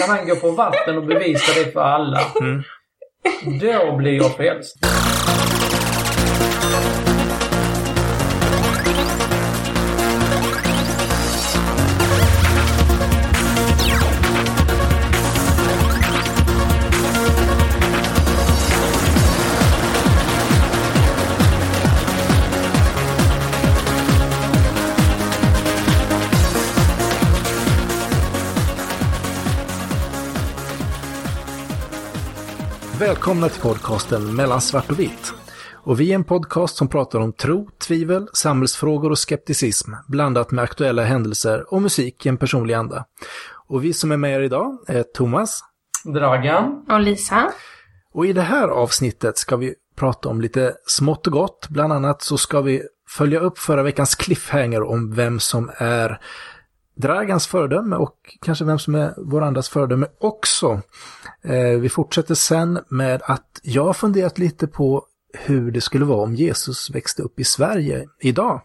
kan han gå på vatten och bevisa det för alla. Mm. Då blir jag frälst. Välkomna till podcasten Mellan svart och vitt. Och vi är en podcast som pratar om tro, tvivel, samhällsfrågor och skepticism, blandat med aktuella händelser och musik i en personlig anda. Och vi som är med er idag är Thomas. Dragan. Och Lisa. Och i det här avsnittet ska vi prata om lite smått och gott. Bland annat så ska vi följa upp förra veckans cliffhanger om vem som är Dragans föredöme och kanske vem som är vår andras föredöme också. Eh, vi fortsätter sen med att jag har funderat lite på hur det skulle vara om Jesus växte upp i Sverige idag.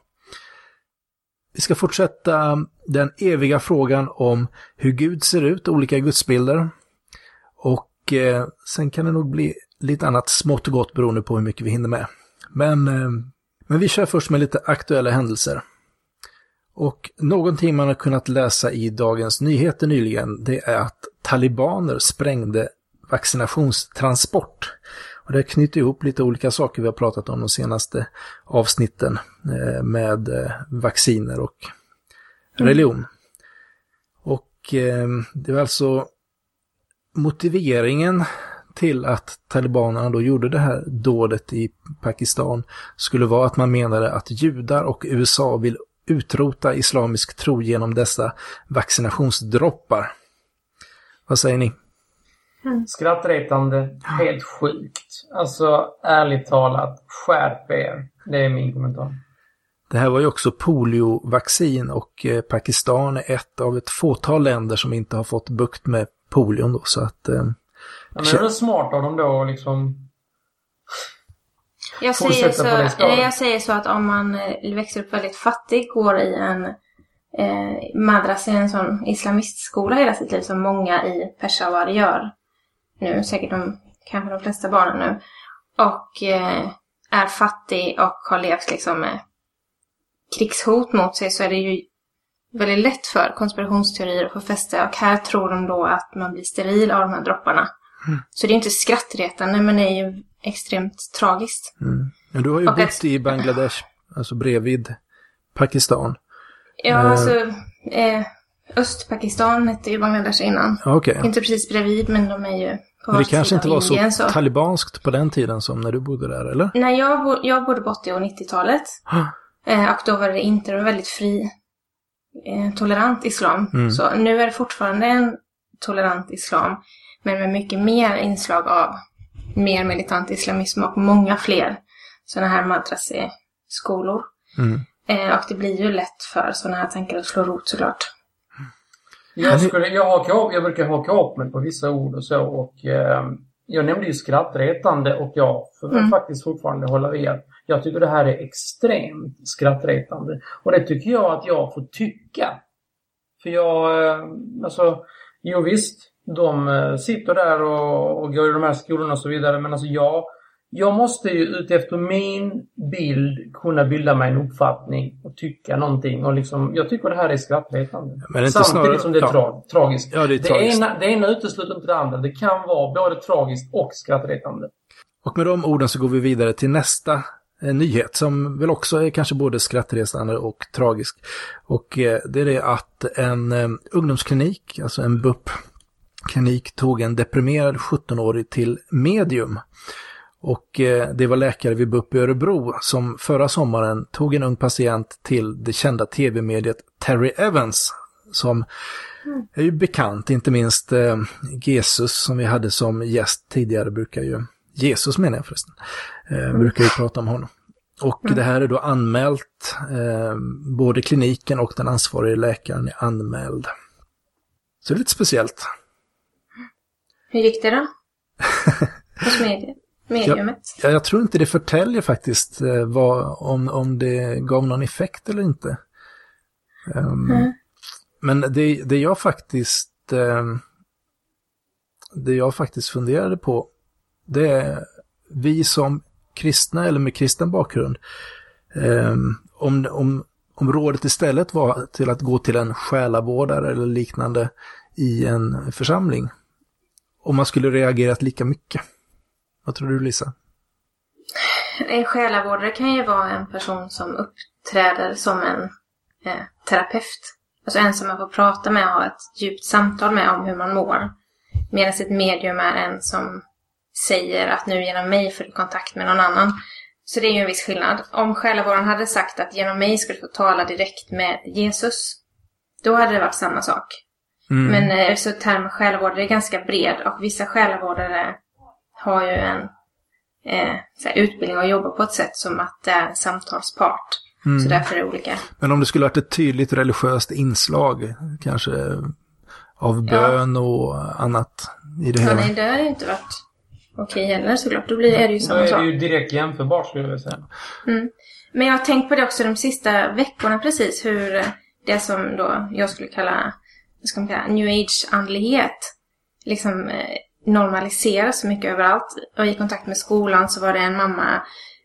Vi ska fortsätta den eviga frågan om hur Gud ser ut, olika gudsbilder. Och eh, sen kan det nog bli lite annat smått och gott beroende på hur mycket vi hinner med. Men, eh, men vi kör först med lite aktuella händelser. Och någonting man har kunnat läsa i Dagens Nyheter nyligen, det är att talibaner sprängde vaccinationstransport. Och det knyter ihop lite olika saker vi har pratat om de senaste avsnitten eh, med eh, vacciner och religion. Och eh, det var alltså motiveringen till att talibanerna då gjorde det här dådet i Pakistan skulle vara att man menade att judar och USA vill utrota islamisk tro genom dessa vaccinationsdroppar. Vad säger ni? Skrattretande. Helt sjukt. Alltså, ärligt talat, skärp er. Det är min kommentar. Det här var ju också poliovaccin och eh, Pakistan är ett av ett fåtal länder som inte har fått bukt med polion då, så att... Eh, Ja, men det är smart av dem då liksom... Jag säger, så, jag säger så att om man eh, växer upp väldigt fattig, går i en eh, madrasa, en sån islamistskola hela sitt liv som många i Peshawar gör nu, säkert de, kanske de flesta barnen nu, och eh, är fattig och har levt liksom med krigshot mot sig så är det ju väldigt lätt för konspirationsteorier att få fäste. Och här tror de då att man blir steril av de här dropparna. Så det är inte skrattretande men det är ju extremt tragiskt. mm. Du har ju Och bott att- i Bangladesh, alltså bredvid Pakistan. Ja, Eh. alltså eh, Östpakistan hette ju Bangladesh innan. Ja, Okej. Inte precis bredvid men de är ju på Men det kanske inte var så Indien, så. talibanskt på den tiden som när du bodde där, eller? Nej, jag, bo, jag bodde på 80 och 90-talet. Eh, och då var det inte det var väldigt fri, eh, tolerant islam. Mm. Så nu är det fortfarande en tolerant islam. Men med mycket mer inslag av mer militant islamism och många fler sådana här madraseskolor. Mm. Eh, och det blir ju lätt för sådana här tankar att slå rot såklart. Jag, skulle, jag, har kap, jag brukar haka upp mig på vissa ord och så och eh, jag nämnde ju skrattretande och jag får Mm. faktiskt fortfarande hålla i att jag tycker det här är extremt skrattretande. Och det tycker jag att jag får tycka. För jag, eh, alltså, jo visst, de eh, sitter där och, och går i de här skolorna och så vidare men alltså jag, jag måste ju utefter min bild kunna bilda mig en uppfattning och tycka någonting och liksom, jag tycker det här är skrattretande. Det Samtidigt snarare- som det är ja. tra- tragiskt. Ja, det är tragiskt. ena, det ena utesluter inte det andra. Det kan vara både tragiskt och skrattretande. Och med de orden så går vi vidare till nästa eh, nyhet som väl också är kanske både skrattresande och tragisk. Och eh, det är det att en ungdomsklinik, alltså en BUP-klinik, tog en deprimerad 17-årig till medium. Och eh, det var läkare vid BUP i Örebro som förra sommaren tog en ung patient till det kända tv-mediet Terry Evans som är ju bekant, inte minst eh, Jesus som vi hade som gäst tidigare brukar ju, Jesus menar jag förresten, eh, brukar ju prata om honom. Och det här är då anmält, eh, både kliniken och den ansvariga läkaren är anmäld. Så det är lite speciellt. Hur gick det då? Hos mediumet? Ja, jag tror inte det förtäljer faktiskt eh, vad, om, om det gav någon effekt eller inte. Ehm, Mm. Men det, det jag faktiskt ehm, det jag faktiskt funderade på, det är vi som kristna eller med kristen bakgrund, eh, om, om, om rådet istället var till att gå till en själavårdare eller liknande i en församling, om man skulle reagerat lika mycket. Vad tror du Lisa? En själavårdare kan ju vara en person som uppträder som en eh, terapeut. Alltså en som man får prata med och ha ett djupt samtal med om hur man mår. Medan ett medium är en som säger att nu genom mig får du kontakt med någon annan. Så det är ju en viss skillnad. Om själavårdaren hade sagt att genom mig ska du få tala direkt med Jesus, då hade det varit samma sak. Mm. Men eh, så termen själavårdare är ganska bred och vissa själavårdare har ju en eh, utbildning och jobbar på ett sätt som att det är en samtalspart. Mm. Så därför är det olika. Men om det skulle varit ett tydligt religiöst inslag, kanske av bön ja. och annat i det ja, hela? Nej, det har inte varit okej heller såklart. Då blir, är det ju samma sak. Då är det ju direkt jämförbart skulle jag vilja säga. Mm. Men jag har tänkt på det också de sista veckorna precis, hur det som då jag skulle kalla, ska man kalla, new age-andlighet liksom eh, normaliseras så mycket överallt. Och i kontakt med skolan så var det en mamma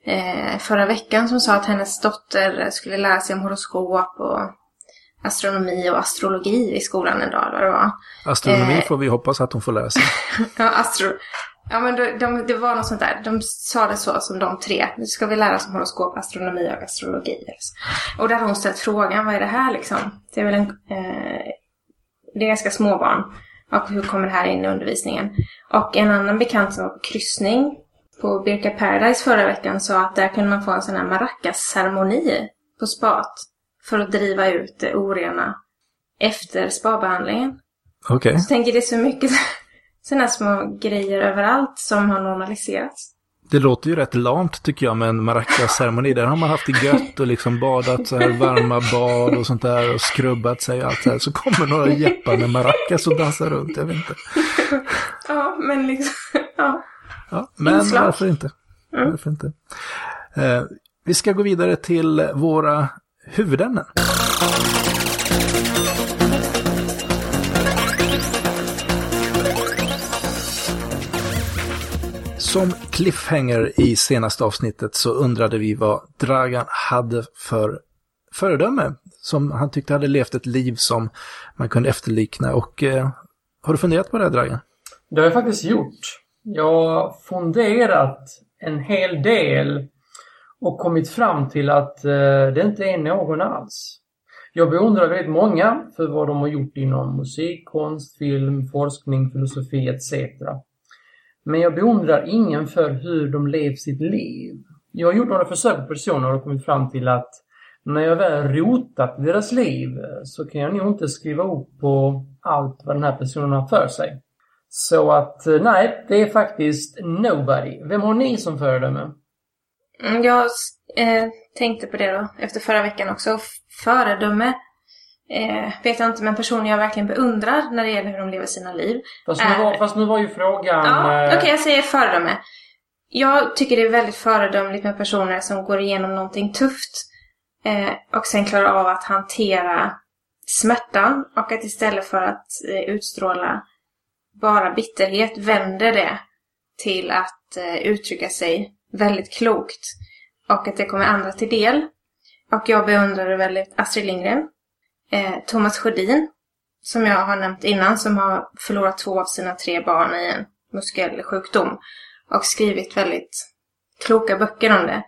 eh, förra veckan som sa att hennes dotter skulle lära sig om horoskop och astronomi och astrologi i skolan en dag. Vad det var. Astronomi eh, får vi hoppas att hon får lära sig. ja, astro... Ja, men de, de, det var något sånt där. De sa det så som de tre. Nu ska vi lära oss om horoskop, astronomi och astrologi. Och där har hon ställt frågan, vad är det här liksom? Det är väl en... Eh, det är ganska små barn. Och hur kommer det här in i undervisningen? Och en annan bekant som var på kryssning på Birka Paradise förra veckan sa att där kunde man få en sån här maracas-ceremoni på spat. För att driva ut det orena efter spabehandlingen. Okej. Okay. Så tänker det är så mycket sådana små grejer överallt som har normaliserats. Det låter ju rätt lamt tycker jag med en maracas-ceremoni. Där har man haft det gött och liksom badat så här varma bad och sånt där och skrubbat sig och allt så här. Så kommer några jeppar med maracas och dansar runt, jag vet inte. ja, men liksom, ja. Ja, men Inslag. varför inte? Mm. Varför inte? Eh, vi ska gå vidare till våra huvudämnen. Som cliffhanger i senaste avsnittet så undrade vi vad Dragan hade för föredöme som han tyckte hade levt ett liv som man kunde efterlikna. Och eh, har du funderat på det, Dragan? Det har jag faktiskt gjort. Jag har funderat en hel del och kommit fram till att eh, det inte är någon alls. Jag beundrar väldigt många för vad de har gjort inom musik, konst, film, forskning, filosofi etc. Men jag beundrar ingen för hur de lever sitt liv. Jag har gjort några försök på personer och kommit fram till att när jag väl rotat i deras liv så kan jag nog inte skriva upp på allt vad den här personen har för sig. Så att eh, nej, det är faktiskt nobody. Vem har ni som föredöme? Mm, jag eh, tänkte på det då efter förra veckan också. Föredöme eh, vet jag inte, men personer jag verkligen beundrar när det gäller hur de lever sina liv. Fast nu, var, fast nu var ju frågan... Ja, eh... Okej, okay, jag säger föredöme. Jag tycker det är väldigt föredömligt med personer som går igenom någonting tufft eh, och sen klarar av att hantera smärtan och att istället för att eh, utstråla bara bitterhet vänder det till att eh, uttrycka sig väldigt klokt och att det kommer andra till del. Och jag beundrar väldigt Astrid Lindgren, eh, Thomas Sjödin, som jag har nämnt innan, som har förlorat två av sina tre barn i en muskelsjukdom och skrivit väldigt kloka böcker om det.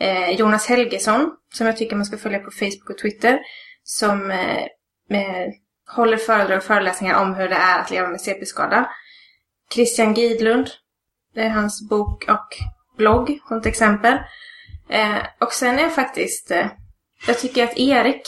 Eh, Jonas Helgesson, som jag tycker man ska följa på Facebook och Twitter, som eh, med håller föredrag och föreläsningar om hur det är att leva med CP-skada. Christian Gidlund, det är hans bok och blogg som ett exempel. Eh, och sen är faktiskt, eh, jag tycker att Erik,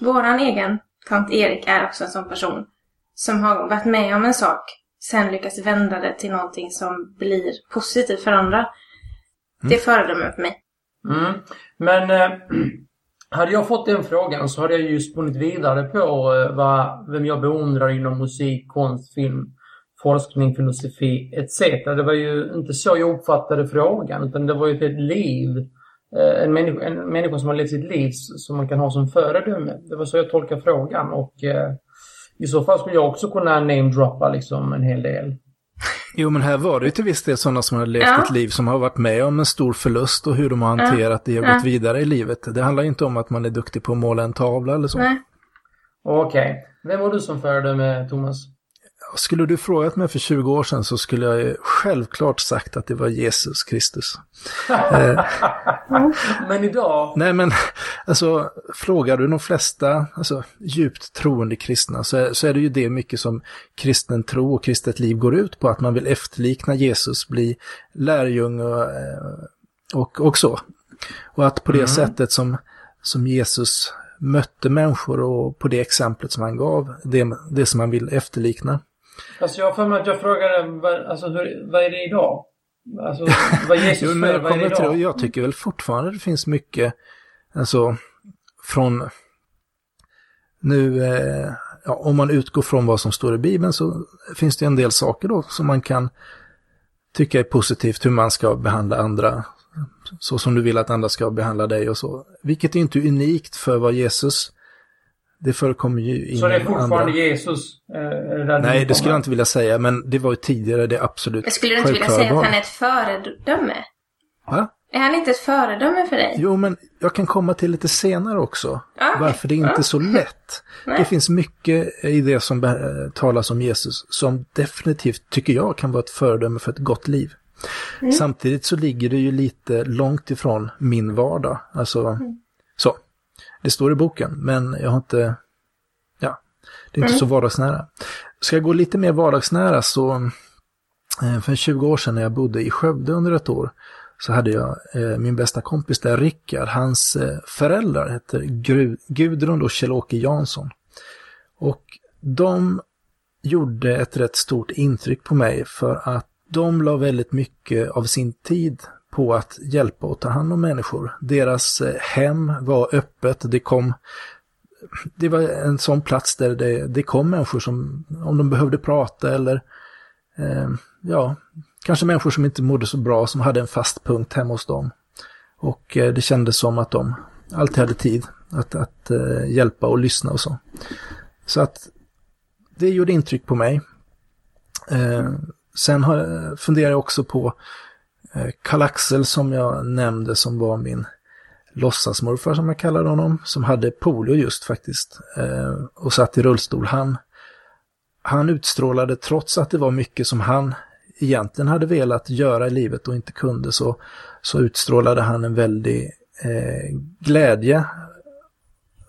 våran egen tant Erik är också en sån person som har varit med om en sak, sen lyckas vända det till någonting som blir positivt för andra. Mm. Det föredömer för mig. Mm. Men eh, hade jag fått den frågan så hade jag ju spunnit vidare på eh, vad, vem jag beundrar inom musik, konst, film, forskning, filosofi etc. Det var ju inte så jag uppfattade frågan utan det var ju ett liv. Eh, en människa, en människa som har levt sitt liv som man kan ha som föredöme. Det var så jag tolkar frågan och eh, i så fall skulle jag också kunna namedroppa liksom en hel del. Jo, men här var det ju till viss del sådana som har levt Ja. ett liv som har varit med om en stor förlust och hur de har hanterat det och Ja. gått vidare i livet. Det handlar ju inte om att man är duktig på att måla en tavla eller så. Nej. Okej. Vem var du som föredöme, Thomas? Skulle du frågat mig för 20 år sedan så skulle jag självklart sagt att det var Jesus Kristus. Eh, Men idag, nej men, alltså frågar du de flesta alltså, djupt troende kristna så är, så är det ju det mycket som kristen tro och kristet liv går ut på. Att man vill efterlikna Jesus, bli lärjunge och, eh, och, och så. Och att på det Mm. sättet som, som Jesus mötte människor och på det exemplet som han gav, det, det som man vill efterlikna. Alltså jag har för mig att jag frågade, vad, alltså hur, vad är det idag? Alltså, vad Jesus Jo, för, men jag vad är det idag? jag tycker väl fortfarande det finns mycket, alltså från, nu, eh, ja, om man utgår från vad som står i Bibeln så finns det en del saker då som man kan tycka är positivt, hur man ska behandla andra, så som du vill att andra ska behandla dig och så. Vilket är inte unikt för vad Jesus, det förekommer ju inom Så det är fortfarande andra. Jesus? Eh, är Nej, du det skulle jag inte vilja säga, men det var ju tidigare det absolut Men skulle du inte vilja säga att var. han är ett föredöme? Va? Är han inte ett föredöme för dig? Jo, men jag kan komma till lite senare också. Ja, Varför det inte är så lätt. Nej. Det finns mycket i det som talas om Jesus som definitivt, tycker jag, kan vara ett föredöme för ett gott liv. Mm. Samtidigt så ligger det ju lite långt ifrån min vardag. Alltså, Mm. Det står i boken, men jag har inte, ja, det är inte Mm. så vardagsnära. Ska jag gå lite mer vardagsnära så, eh, för 20 år sedan när jag bodde i Skövde under ett år, så hade jag eh, min bästa kompis där, Rickard, hans eh, föräldrar heter Gru- Gudrun och Kjell-Åke Jansson. Och de gjorde ett rätt stort intryck på mig för att de la väldigt mycket av sin tid på att hjälpa och ta hand om människor. Deras eh, hem var öppet, det kom det var en sån plats där det, det kom människor som, om de behövde prata eller eh, ja, kanske människor som inte mådde så bra som hade en fast punkt hemma hos dem. Och eh, det kändes som att de alltid hade tid att, att eh, hjälpa och lyssna och så. Så att det gjorde intryck på mig. Eh, sen har, funderar jag också på eh, Eh, Karl-Axel som jag nämnde som var min låtsasmorfar som jag kallade honom, som hade polio just faktiskt eh, och satt i rullstol. Han, han utstrålade, trots att det var mycket som han egentligen hade velat göra i livet och inte kunde, så, så utstrålade han en väldig eh, glädje.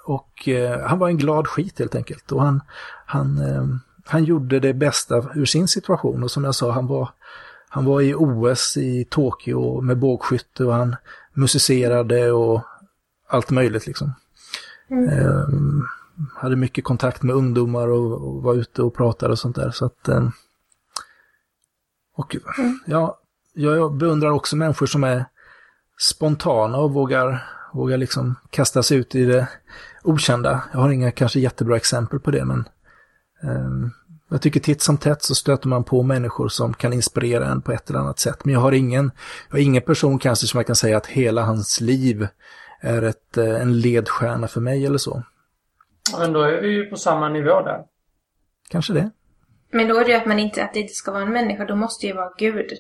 Och eh, han var en glad skit helt enkelt. Och han, han, eh, han gjorde det bästa ur sin situation. Och som jag sa, han var, han var i OS i Tokyo med bågskytte och han musicerade och allt möjligt liksom. Eh, hade mycket kontakt med ungdomar och, och var ute och pratade och sånt där. Så att, eh, och ja, jag beundrar också människor som är spontana och vågar, vågar liksom kasta sig ut i det okända. Jag har inga kanske jättebra exempel på det, men eh, jag tycker titt som tätt så stöter man på människor som kan inspirera en på ett eller annat sätt. Men jag har ingen, jag har ingen person kanske som jag kan säga att hela hans liv är ett, eh, en ledstjärna för mig eller så. Men då är vi ju på samma nivå där. Kanske det. Men då är det ju att man inte, att det inte ska vara en människa, då måste det ju vara Gud.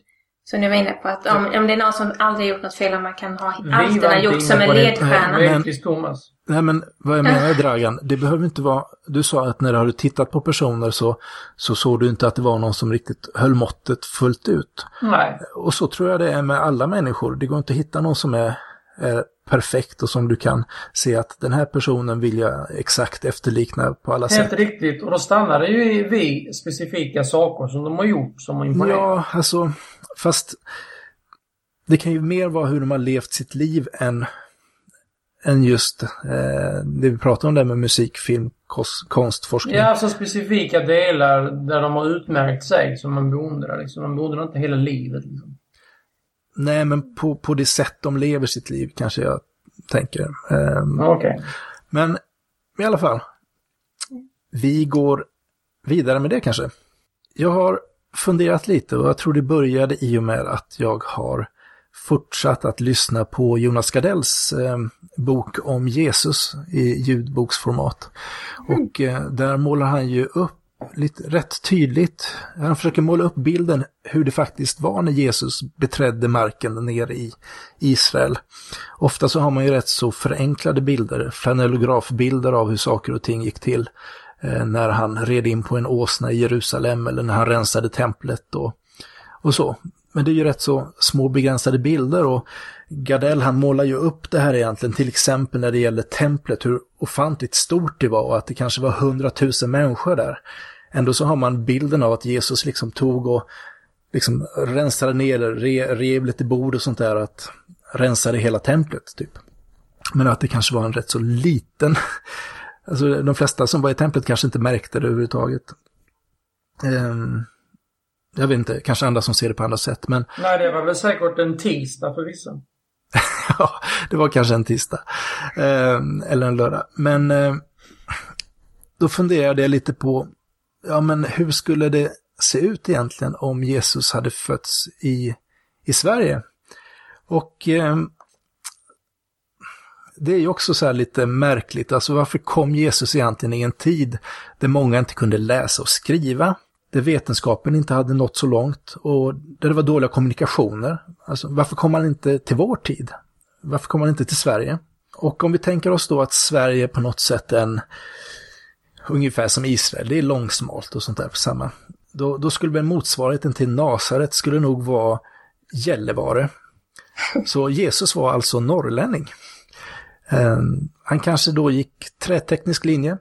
Så ni var inne på att om, om det är någon som aldrig gjort något fel, om man kan ha allt den har gjort som en ledstjärna. Nej, Thomas. Nej men vad jag menar Dragan, det behöver inte vara, du sa att när du hade tittat på personer så, så såg du inte att det var någon som riktigt höll måttet fullt ut. Nej. Och så tror jag det är med alla människor. Det går inte att hitta någon som är, är perfekt och som du kan se att den här personen vill jag exakt efterlikna på alla Helt sätt. riktigt. Och då stannar det ju i vi specifika saker som de har gjort som har imponerat. Ja, alltså, fast det kan ju mer vara hur de har levt sitt liv än, än just eh, det vi pratar om där med musik, film, kost, konstforskning. Ja, alltså specifika delar där de har utmärkt sig som man beundrar. Liksom. Man beundrar inte hela livet. Liksom. Nej, men på, på det sätt de lever sitt liv kanske jag tänker. Ehm, Okej. Men i alla fall, vi går vidare med det kanske. Jag har funderat lite och jag tror det började i och med att jag har fortsatt att lyssna på Jonas Gardells eh, bok om Jesus i ljudboksformat. Och eh, där målar han ju upp lite, rätt tydligt. Han försöker måla upp bilden hur det faktiskt var när Jesus beträdde marken ner i Israel. Ofta så har man ju rätt så förenklade bilder, flanellografbilder av hur saker och ting gick till Eh, när han red in på en åsna i Jerusalem eller när han rensade templet och, och så. Men det är ju rätt så små begränsade bilder och Gardell han målar ju upp det här egentligen till exempel när det gäller templet, hur ofantligt stort det var och att det kanske var hundratusen människor där. Ändå så har man bilden av att Jesus liksom tog och liksom rensade ner, re, rev lite bord och sånt där, att rensade hela templet typ. Men att det kanske var en rätt så liten, alltså de flesta som var i templet kanske inte märkte det överhuvudtaget. Um, jag vet inte, kanske andra som ser det på andra sätt, men... Nej, det var väl säkert en tisdag för vissa. ja, det var kanske en tisdag. Eh, eller en lördag. Men eh, då funderade jag lite på, ja men hur skulle det se ut egentligen om Jesus hade fötts i, i Sverige? Och eh, det är ju också så här lite märkligt, alltså varför kom Jesus egentligen i en tid där många inte kunde läsa och skriva? där vetenskapen inte hade nått så långt och där det var dåliga kommunikationer. Alltså, varför kom han inte till vår tid? Varför kom han inte till Sverige? Och om vi tänker oss då att Sverige på något sätt är en, ungefär som Israel, det är långsmalt och sånt där på samma. Då, då skulle väl motsvarigheten till Nasaret skulle nog vara Gällivare. Så Jesus var alltså norrlänning. Um, han kanske då gick träteknisk linje,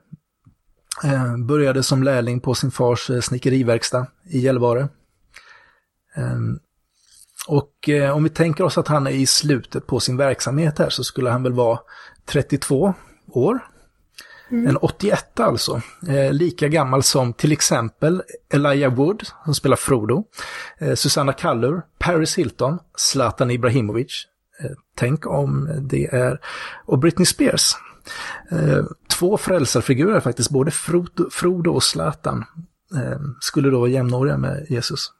Eh, började som lärling på sin fars eh, snickeriverkstad i Gällivare. Ehm, och eh, om vi tänker oss att han är i slutet på sin verksamhet här så skulle han väl vara 32 år. Mm. En 81 alltså. lika gammal som till exempel Elijah Wood som spelar Frodo. Susanna Kallur, Paris Hilton, Zlatan Ibrahimovic. Eh, tänk om det är... Och Britney Spears eh, två frälsarfigurer faktiskt, både Frodo och Zlatan, eh, skulle då vara jämnåriga med Jesus.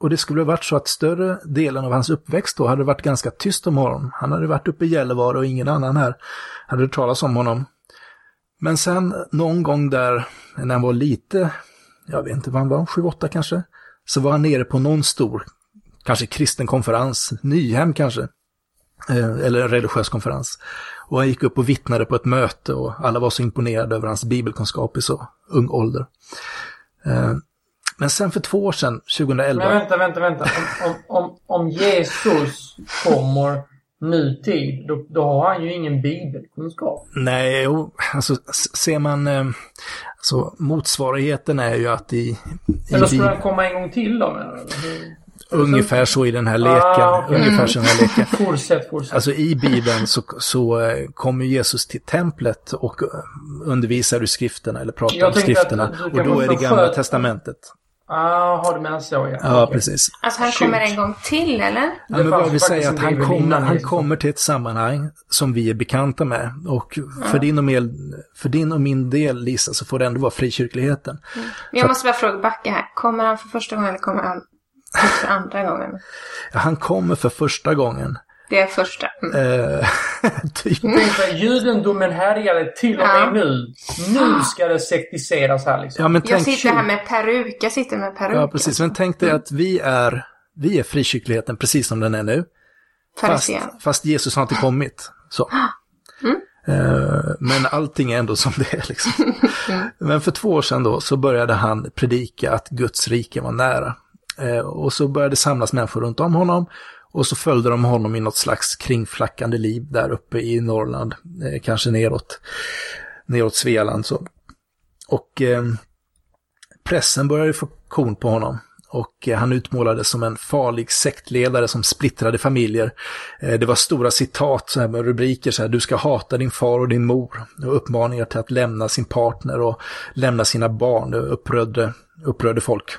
Och det skulle ha varit så att större delen av hans uppväxt då hade varit ganska tyst om honom. Han hade varit uppe i Gällivare och ingen annan här hade hört talas om honom. Men sen någon gång där, när han var lite, jag vet inte vad han var, 7-8 kanske, så var han nere på någon stor, kanske kristen konferens, Nyhem kanske, eller en religiös konferens. Och han gick upp och vittnade på ett möte och alla var så imponerade över hans bibelkunskap i så ung ålder. Eh, men sen för två år sedan, 2011... Men vänta, vänta, vänta. Om, om, om Jesus kommer nutid, då, då har han ju ingen bibelkunskap. Nej, alltså ser man... Eh, alltså motsvarigheten är ju att i... i Eller skulle han komma en gång till då? Ungefär så i den här leken. Ah, okay. Ungefär så i den här leken. fortsätt, fortsätt. Alltså i Bibeln så, så eh, kommer Jesus till templet och eh, undervisar ur skrifterna eller pratar om skrifterna. Och då är det gamla sköt. testamentet. Ah, har du menar så ja. Ja, okay. precis. Alltså han kommer en gång till eller? Ja, men vad vi säger att han kommer, han kommer till ett sammanhang som vi är bekanta med. Och för, din och med, för din och min del, Lisa, så får det ändå vara frikyrkligheten. Mm. Jag måste bara fråga Backe här. Kommer han för första gången eller kommer han för andra gången? Ja, han kommer för första gången. Det är första. Mm. Eh, typ. Judendomen härjade till och med ja. nu. Nu ska det sektiseras här liksom. Ja, men jag sitter här med peruk. Jag sitter med peruk. Ja, precis. Men tänk dig att vi är, vi är frikyrkligheten precis som den är nu. Fast, fast Jesus har inte kommit. Så. Mm. Uh, men allting är ändå som det är liksom. Mm. Men för två år sedan då så började han predika att Guds rike var nära. Eh, och så började samlas människor runt om honom och så följde de honom i något slags kringflackande liv där uppe i Norrland, eh, kanske neråt, neråt Svealand. Så. Och eh, pressen började få korn på honom. Och eh, han utmålades som en farlig sektledare som splittrade familjer. Eh, det var stora citat så här med rubriker så här, du ska hata din far och din mor. Och uppmaningar till att lämna sin partner och lämna sina barn. Det upprörde, upprörde folk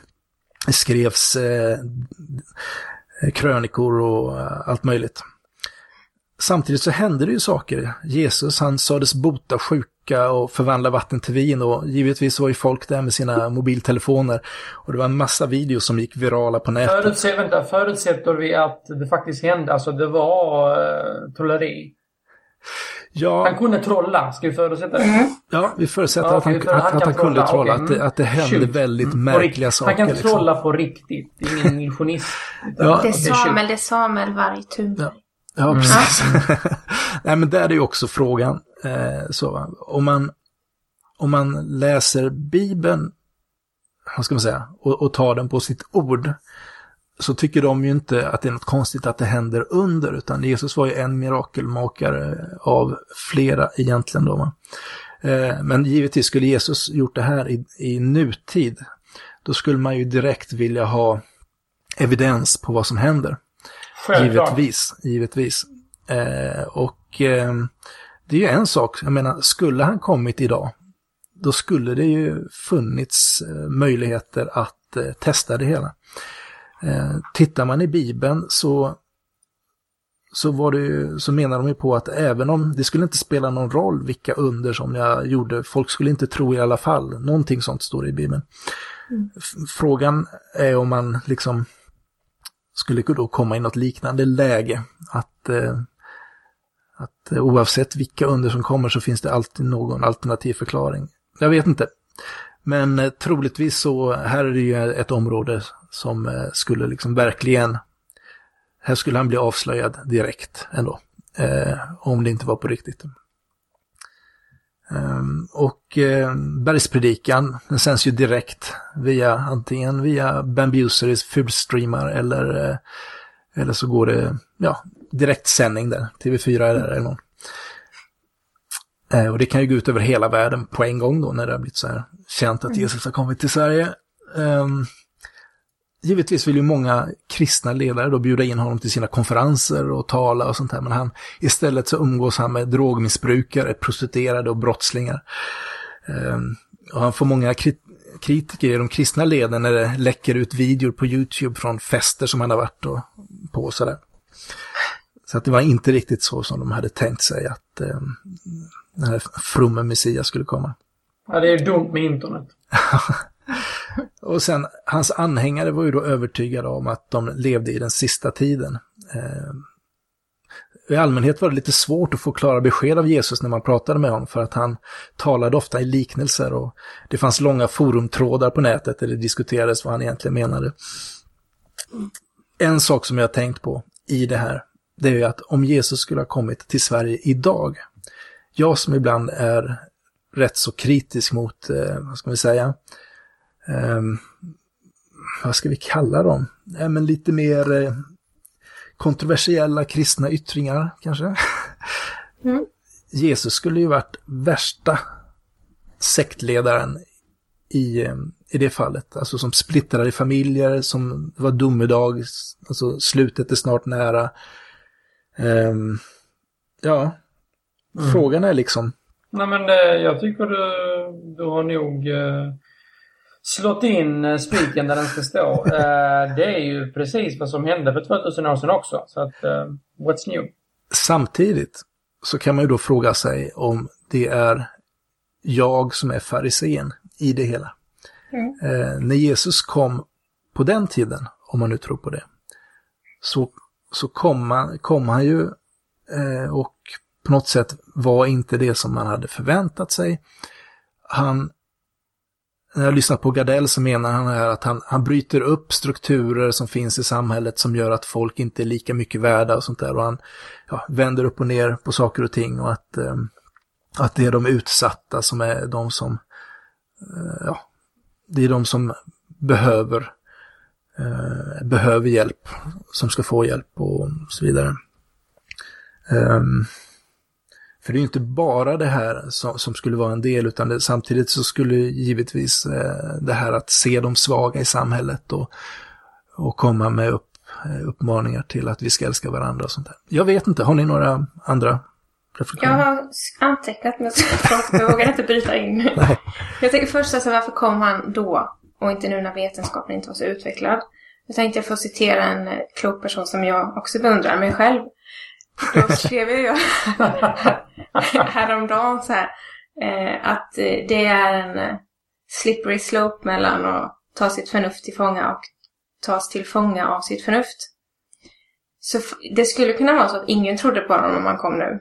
skrevs eh, krönikor och eh, allt möjligt. Samtidigt så hände det ju saker. Jesus han sades bota sjuka och förvandla vatten till vin och givetvis var ju folk där med sina mobiltelefoner. Och det var en massa videos som gick virala på nätet. Förutsätter, vänta, förutsätter vi att det faktiskt hände, alltså det var eh, trolleri? Ja. Han kunde trolla, ska vi förutsätta det? Mm. Ja, vi förutsätter Ja, att han, okej, han att, att han kunde trolla, trolla. okej. Att, det, att det hände Shoot. väldigt Mm. Märkliga saker. Han kan liksom. trolla på riktigt. Det är ingen illusionist. Ja. Det är. Samuel, det är Samuel Varg Thunberg. Ja, Mm. precis. Nej, men där är ju också frågan. Eh, så, om, man, om man läser Bibeln, vad ska man säga, och, och tar den på sitt ord, så tycker de ju inte att det är något konstigt att det händer under, utan Jesus var ju en mirakelmakare av flera egentligen då. Eh, men givetvis skulle Jesus gjort det här i, i nutid, då skulle man ju direkt vilja ha evidens på vad som händer. Självklart. Givetvis, givetvis. Eh, och eh, det är ju en sak, jag menar, skulle han kommit idag, då skulle det ju funnits eh, möjligheter att eh, testa det hela. Eh, tittar man i Bibeln så, så, var det ju, så menar de ju på att även om det skulle inte spela någon roll vilka under som jag gjorde, folk skulle inte tro i alla fall. Någonting sånt står det i Bibeln. F- Frågan är om man liksom skulle då komma i något liknande läge. Att, eh, att eh, oavsett vilka under som kommer så finns det alltid någon alternativ förklaring. Jag vet inte. Men eh, troligtvis så, här är det ju ett område som eh, skulle liksom verkligen, här skulle han bli avslöjad direkt ändå. Eh, om det inte var på riktigt. Ehm, och eh, bergspredikan, den sänds ju direkt via antingen via Bambuseris fulstreamar eller, eh, eller så går det ja, direktsändning där, TV4 är där eller någon. Eh, och det kan ju gå ut över hela världen på en gång då när det har blivit så här känt att Jesus har kommit till Sverige. Ehm, givetvis vill ju många kristna ledare då bjuda in honom till sina konferenser och tala och sånt här, men han, istället så umgås han med drogmissbrukare, prostituerade och brottslingar. Ehm, och han får många krit kritiker i de kristna leden när det läcker ut videor på YouTube från fester som han har varit och, på och sådär. Så att det var inte riktigt så som de hade tänkt sig att eh, den här fromme Messias skulle komma. Ja, det är dumt med internet. Och sen, hans anhängare var ju då övertygade om att de levde i den sista tiden. Eh, I allmänhet var det lite svårt att få klara besked av Jesus när man pratade med honom för att han talade ofta i liknelser och det fanns långa forumtrådar på nätet där det diskuterades vad han egentligen menade. En sak som jag har tänkt på i det här, det är ju att om Jesus skulle ha kommit till Sverige idag, jag som ibland är rätt så kritisk mot, eh, vad ska vi säga, vad ska vi kalla dem? Ja, men lite mer eh, kontroversiella kristna yttringar kanske. Mm. Jesus skulle ju varit värsta sektledaren i, eh, i det fallet. Alltså som splittrade familjer, som var domedag, alltså slutet är snart nära. Ehm, ja, Mm. frågan är liksom, Nej men eh, jag tycker du, du har nog eh, slått in eh, spiken där den ska stå. Eh, det är ju precis vad som hände för 2000 år sedan också. Så att, eh, what's new? Samtidigt så kan man ju då fråga sig om det är jag som är farisén i det hela. Mm. Eh, när Jesus kom på den tiden, om man nu tror på det, så, så kom, han, kom han ju eh, och på något sätt var inte det som man hade förväntat sig. Han, när jag lyssnar på Gardell så menar han här att han, han bryter upp strukturer som finns i samhället som gör att folk inte är lika mycket värda och sånt där. Och han ja, vänder upp och ner på saker och ting och att, eh, att det är de utsatta som är de som, eh, ja, det är de som behöver, eh, behöver hjälp, som ska få hjälp och så vidare. Ehm, för det är ju inte bara det här som, som skulle vara en del, utan det, samtidigt så skulle givetvis eh, det här att se de svaga i samhället och, och komma med upp, eh, uppmaningar till att vi ska älska varandra och sånt där. Jag vet inte, har ni några andra Jag reflektioner? har antecknat men jag vågar inte bryta in. Nej. Jag tänker först alltså, varför kom han då och inte nu när vetenskapen inte var så utvecklad? Jag tänkte jag få citera en eh, klok person som jag också beundrar, mig själv. Då skrev jag häromdagen så här eh, att det är en slippery slope mellan att ta sitt förnuft till fånga och tas till fånga av sitt förnuft. Så det skulle kunna vara så att ingen trodde på honom om han kom nu.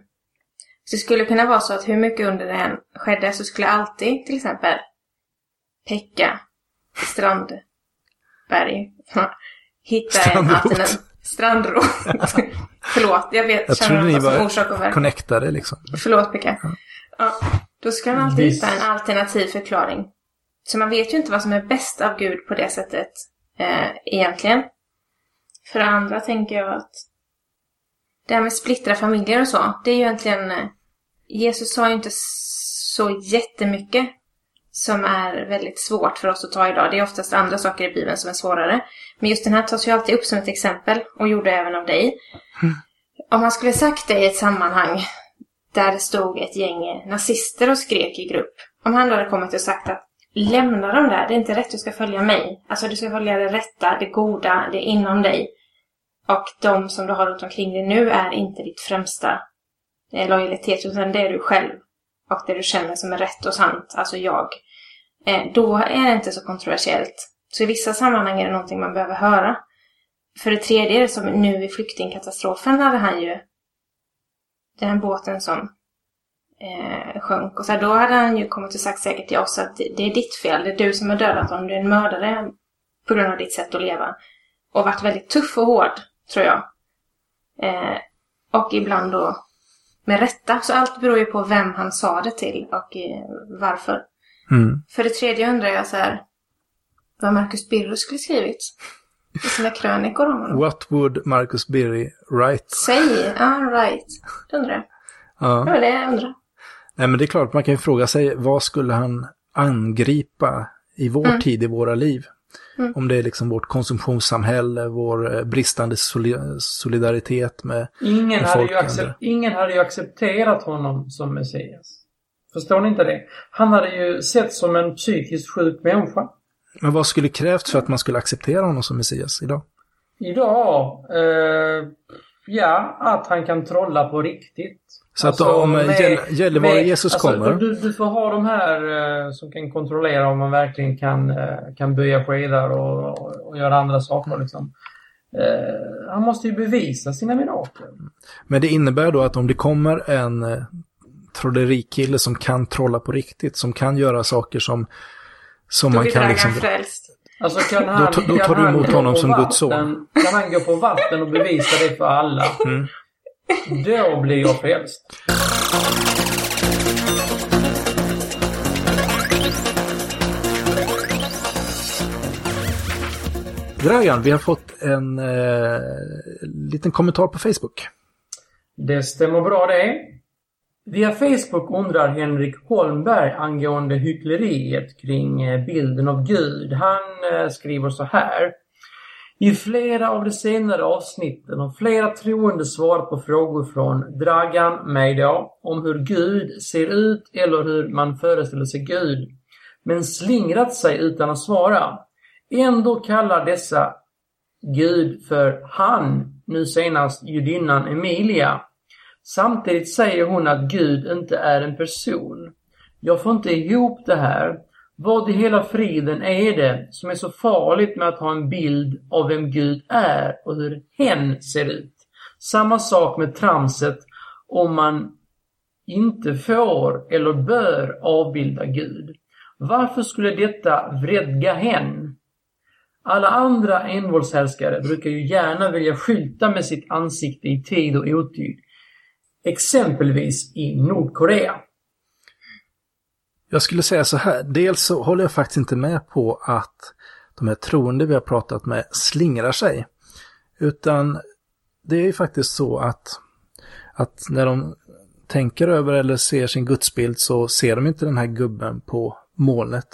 Så det skulle kunna vara så att hur mycket under det än skedde så skulle alltid till exempel Pekka Strandberg hitta en alternativ... Strandrot. Förlåt, jag vet. Jag trodde ni var connectade liksom. Förlåt Pekka. Ja, då ska man alltid Visst. hitta en alternativ förklaring. Så man vet ju inte vad som är bäst av Gud på det sättet eh, egentligen. För det andra tänker jag att det här med splittra familjer och så, det är ju egentligen... eh, Jesus sa ju inte så jättemycket som är väldigt svårt för oss att ta idag. Det är oftast andra saker i Bibeln som är svårare. Men just den här tas ju alltid upp som ett exempel och gjorde även av dig. Om man skulle sagt det i ett sammanhang där det stod ett gäng nazister och skrek i grupp. Om han då hade kommit och sagt att lämna dem där, det är inte rätt, du ska följa mig. Alltså du ska följa det rätta, det goda, det är inom dig. Och de som du har runt omkring dig nu är inte ditt främsta eh, lojalitet, utan det är du själv. Och det du känner som är rätt och sant, alltså jag. Eh, då är det inte så kontroversiellt. Så i vissa sammanhang är det någonting man behöver höra. För det tredje, som nu i flyktingkatastrofen hade han ju den här båten som eh, sjönk. Och så här, då hade han ju kommit och sagt säkert till oss att det, det är ditt fel. Det är du som har dödat honom. Du är en mördare på grund av ditt sätt att leva. Och varit väldigt tuff och hård, tror jag. Eh, och ibland då med rätta. Så allt beror ju på vem han sa det till och eh, varför. Mm. För det tredje undrar jag så här vad Marcus Birro skulle skrivit i sina krönikor om honom. What would Marcus Birry write? Säg, ja right. Det undrar jag. Ja. Det var det jag undrar. Nej, men det är klart, man kan ju fråga sig vad skulle han angripa i vår Mm. tid, i våra liv? Mm. Om det är liksom vårt konsumtionssamhälle, vår eh, bristande soli- solidaritet med... Ingen med hade, ju folket. accep- ingen hade ju accepterat honom som Messias. Förstår ni inte det? Han hade ju sett som en psykiskt sjuk människa. Men vad skulle krävts för att man skulle acceptera honom som Messias idag? Idag, eh, ja, att han kan trolla på riktigt. Så att om eh, Gäll- Gällivare med- Jesus alltså, kommer... Du, du får ha de här eh, som kan kontrollera om man verkligen kan, eh, kan böja skedar och, och, och göra andra saker liksom. Eh, han måste ju bevisa sina mirakel. Men det innebär då att om det kommer en eh, trollerikille som kan trolla på riktigt, som kan göra saker som, som Då man kan liksom... frälst. Alltså kan han, Då- då kan tar du emot honom på som Guds son. vatten- Kan han gå på vatten och bevisa det för alla? Mm. Då blir jag frälst. Dragan, vi har fått en eh, liten kommentar på Facebook. Det stämmer bra det. Via Facebook undrar Henrik Holmberg angående hyckleriet kring eh, bilden av Gud. Han eh, skriver så här. I flera av de senare avsnitten har flera troende svarat på frågor från Dragan, mig då, om hur Gud ser ut eller hur man föreställer sig Gud. Men slingrat sig utan att svara. Ändå kallar dessa Gud för han, nu senast judinnan Emilia. Samtidigt säger hon att Gud inte är en person. Jag får inte ihop det här. Vad i hela friden är det som är så farligt med att ha en bild av vem Gud är och hur hen ser ut? Samma sak med tramset om man inte får eller bör avbilda Gud. Varför skulle detta vredga hen? Alla andra envåldshärskare brukar ju gärna vilja skylta med sitt ansikte i tid och otid. Exempelvis i Nordkorea. Jag skulle säga så här, dels så håller jag faktiskt inte med på att de här troende vi har pratat med slingrar sig. Utan det är ju faktiskt så att, att när de tänker över eller ser sin gudsbild så ser de inte den här gubben på molnet.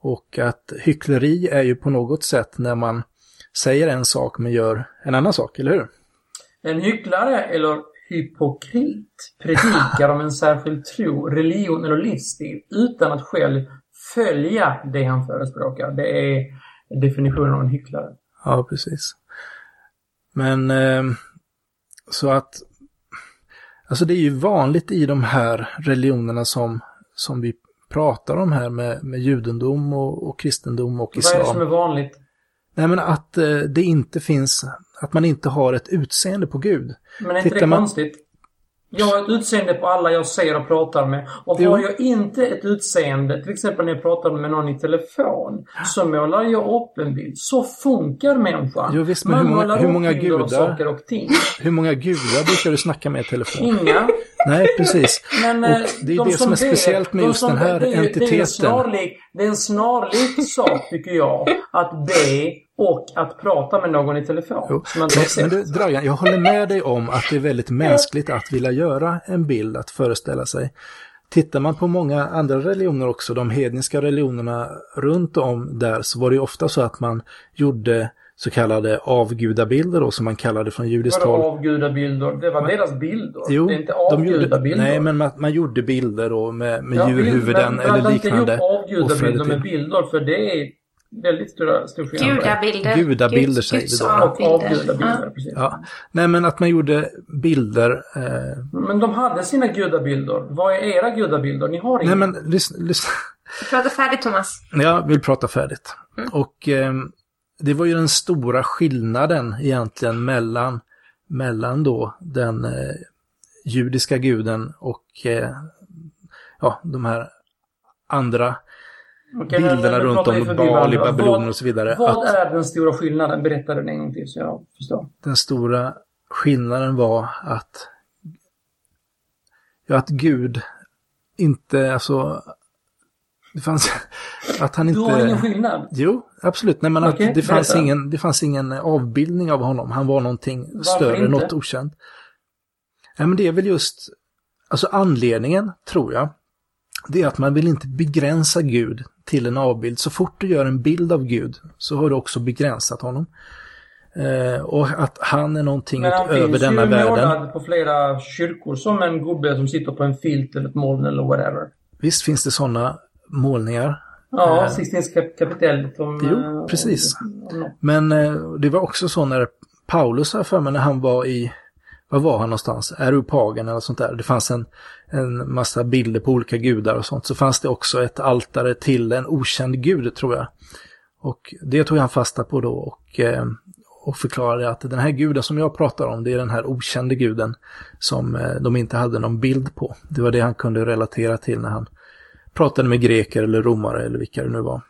Och att hyckleri är ju på något sätt när man säger en sak men gör en annan sak, eller hur? En hycklare eller hypokrit predikar om en särskild tro, religion eller livsstil utan att själv följa det han förespråkar. Det är definitionen av en hycklare. Ja, precis. Men eh, så att alltså det är ju vanligt i de här religionerna som, som vi pratar om här med, med judendom och, och kristendom och Vad är det som är islam. vanligt? Nej, men att eh, det inte finns, att man inte har ett utseende på Gud. Men är inte Tittar det man- konstigt? Jag har ett utseende på alla jag ser och pratar med. Och har jag inte ett utseende, till exempel när jag pratar med någon i telefon, så målar jag upp en bild. Så funkar människan. Jo, visst, men Man hur många- målar hur upp många av gudar? saker och ting. Hur många gudar brukar du snacka med i telefon? Inga. Nej, precis. Men Och eh, det är de det som är speciellt med de just som- den här det ju- Det är, entiteten. snarlik, det är en snarlik sak, tycker jag, att be och att prata med någon i telefon. Jo. Som man Men, du, Dragan, jag håller med dig om att det är väldigt mänskligt att vilja göra en bild, att föreställa sig. Tittar man på många andra religioner också, de hedniska religionerna runt om där, så var det ju ofta så att man gjorde så kallade avgudabilder då, som man kallade från judiskt håll. avgudabilder? Det var deras bilder. Jo, det är inte avgudabilder. nej men man, man gjorde bilder då med, med Ja, djurhuvuden men eller liknande. inte ihop avgudabilder med bilder, för det är väldigt stora, stor skillnad. Gudabilder. Gudabilder säger vi då. Och avgudabilder, Ja. precis. Ja. Nej men att man gjorde bilder. Eh, Men de hade sina gudabilder. Vad är era gudabilder? Ni har inga. nej men lyssna, lyssna. Prata färdigt Thomas. Jag vill prata färdigt. Och eh, det var ju den stora skillnaden egentligen mellan, mellan då den eh, judiska guden och eh, ja, de här andra Men- bilderna runt om Bali. Babylon och så vidare. Vad Att är den stora skillnaden? Berätta den en gång till så jag förstår. den stora skillnaden var att ja, att Gud inte, alltså det fanns, att han Du har ingen inte... skillnad? Jo, absolut. Nej, men att Okej, det, fanns berätta. ingen, det fanns ingen avbildning av honom. Han var någonting Varför större, inte? något okänt. Nej, men det är väl just, alltså anledningen, tror jag, det är att man vill inte begränsa Gud till en avbild. Så fort du gör en bild av Gud så har du också begränsat honom. Eh, och att han är någonting Men han utöver finns denna ju världen. målad på flera kyrkor som en gubbe som sitter på en filt eller ett moln eller whatever. Visst finns det sådana målningar. Ja, Eh. Sixtinska kapitellet om... Jo, eh, precis. om- om något. Men eh, det var också så när Paulus har jag för mig när han var i, var var han någonstans? Areopagen eller sånt där. Det fanns en, en massa bilder på olika gudar och sånt. Så fanns det också ett altare till en okänd gud tror jag. Och det tog han fasta på då och, eh, och förklarade att den här guden som jag pratar om det är den här okände guden som eh, de inte hade någon bild på. Det var det han kunde relatera till när han pratade med greker eller romare eller vilka det nu var.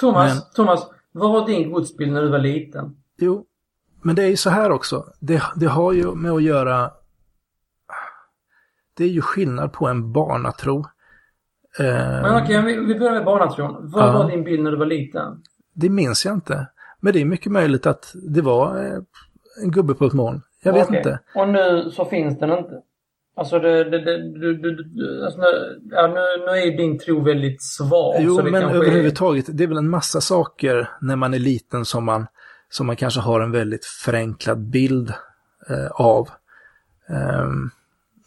Thomas, Men- Thomas, vad var din gudsbild när du var liten? Jo, men det är ju så här också. Det, det har ju med att göra... Det är ju skillnad på en barnatro. Eh, Men okej, vi, vi börjar med barnatron. Vad Ja. var din bild när du var liten? Det minns jag inte. Men det är mycket möjligt att det var eh, en gubbe på ett moln. Jag vet Okej. inte. Och nu så finns den inte? Alltså, det, det, det, du, alltså nu, ja, nu, nu är din tro väldigt svag. Jo, det men kanske är- överhuvudtaget, det är väl en massa saker när man är liten som man, som man kanske har en väldigt förenklad bild eh, av. Ehm,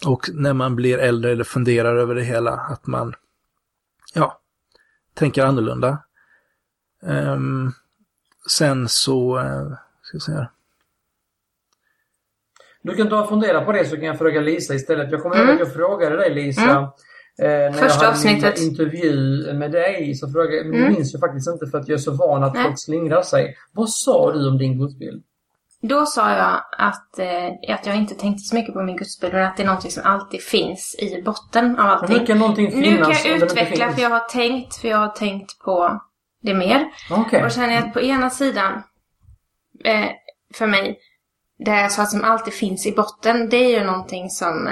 och när man blir äldre eller funderar över det hela, att man, ja, tänker annorlunda. Ehm, sen så, eh, ska jag säga, Du kan ta och fundera på det så kan jag fråga Lisa istället. Jag kommer ihåg Mm. att jag frågade dig Lisa. Mm. Eh, när Första jag hade avsnittet. min intervju med dig så frågade jag, men det Mm. minns jag faktiskt inte för att jag är så van att Nej. folk slingrar sig. Vad sa du om din gudsbild? Då sa jag att, eh, att jag inte tänkte så mycket på min gudsbild, men att det är någonting som alltid finns i botten av Men allting. hur kan någonting Nu kan jag utveckla, för jag har tänkt, för jag har tänkt på det mer. Okej. Och känner jag att på ena sidan, eh, för mig, det jag sa som alltid finns i botten, det är ju någonting som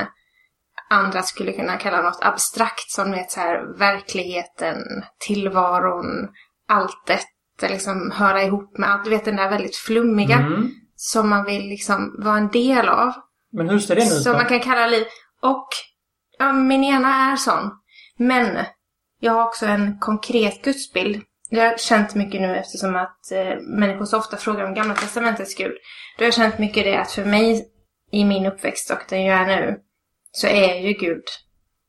andra skulle kunna kalla något abstrakt, som vet så här verkligheten, tillvaron, alltet, liksom höra ihop med allt. Du vet den där väldigt flummiga Mm. som man vill liksom vara en del av. Men hur ser den ut Som man kan kalla liv. Och ja, min ena är sån. Men jag har också en konkret gudsbild. Det har jag känt mycket nu eftersom att eh, människor så ofta frågar om Gamla Testamentets Gud. Då har jag känt mycket det att för mig i min uppväxt och den jag är nu så är ju Gud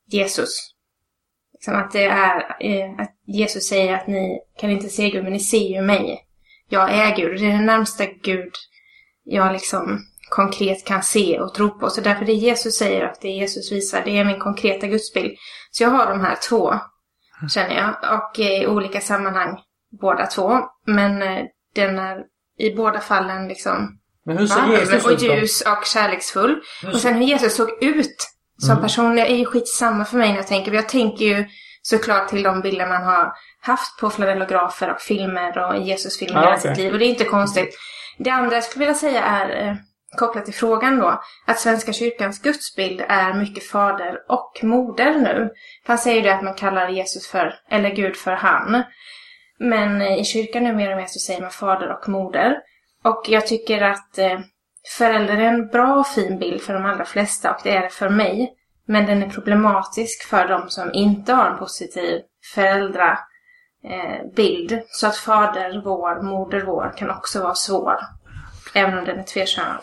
Jesus. Liksom att det är eh, att Jesus säger att ni kan inte se Gud men ni ser ju mig. Jag är Gud. Det är den närmsta Gud jag liksom konkret kan se och tro på. Så därför det Jesus säger och det Jesus visar, det är min konkreta gudsbild. Så jag har de här två, känner jag. Och i olika sammanhang båda två. Men eh, den är i båda fallen liksom Men hur ser Va? Jesus och ut då? ljus och kärleksfull. Hur Och sen hur Jesus såg ut som Mm. person, är ju skitsamma för mig när jag tänker. Jag tänker ju såklart till de bilder man har haft på flagellografer och filmer och Jesusfilmer Ah, i hela okej. sitt liv. Och det är inte konstigt. Det andra jag skulle vilja säga är, eh, kopplat till frågan då, att Svenska kyrkans gudsbild är mycket fader och moder nu. Han säger ju det att man kallar Jesus för, eller Gud för han. Men eh, i kyrkan nu mer och mer så säger man fader och moder. Och jag tycker att eh, förälder är en bra och fin bild för de allra flesta och det är det för mig. Men den är problematisk för de som inte har en positiv föräldrabild. Eh, bild. så att fader vår, moder vår kan också vara svår. Även om den är tvekönad.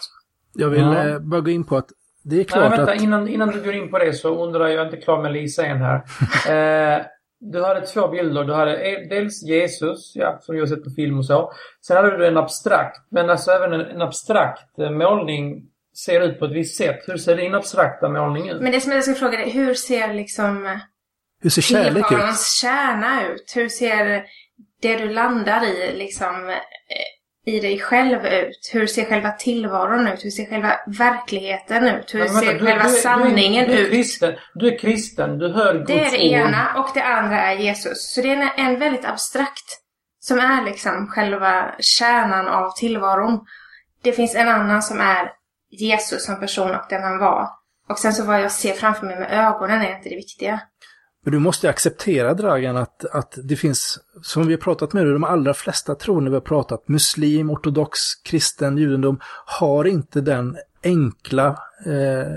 Jag vill Ja. eh, bara gå in på att det är Nej, klart vänta, att... innan, innan du går in på det så undrar jag, jag är inte klar med Lisa än här. eh, du hade två bilder. Du hade eh, dels Jesus, ja, som vi har sett på film och så. Sen hade du en abstrakt, men alltså även en, en abstrakt eh, målning ser ut på ett visst sätt. Hur ser din abstrakta målning ut? Men det som jag ska fråga dig, hur ser liksom Hur ser kärlek ut? kärna ut? Hur ser det du landar i liksom eh, i dig själv ut? Hur ser själva tillvaron ut? Hur ser själva verkligheten ut? Hur vänta, ser du- själva du sanningen du du är ut? Kristen, du är kristen, du hör Guds Det är det ord. ena och det andra är Jesus. Så det är en, en väldigt abstrakt som är liksom själva kärnan av tillvaron. Det finns en annan som är Jesus som person och den han var. Och sen så vad jag ser framför mig med ögonen är inte det viktiga. Men du måste acceptera, Dragan, att, att det finns, som vi har pratat med, de allra flesta troende vi har pratat, muslim, ortodox, kristen, judendom, har inte den enkla eh,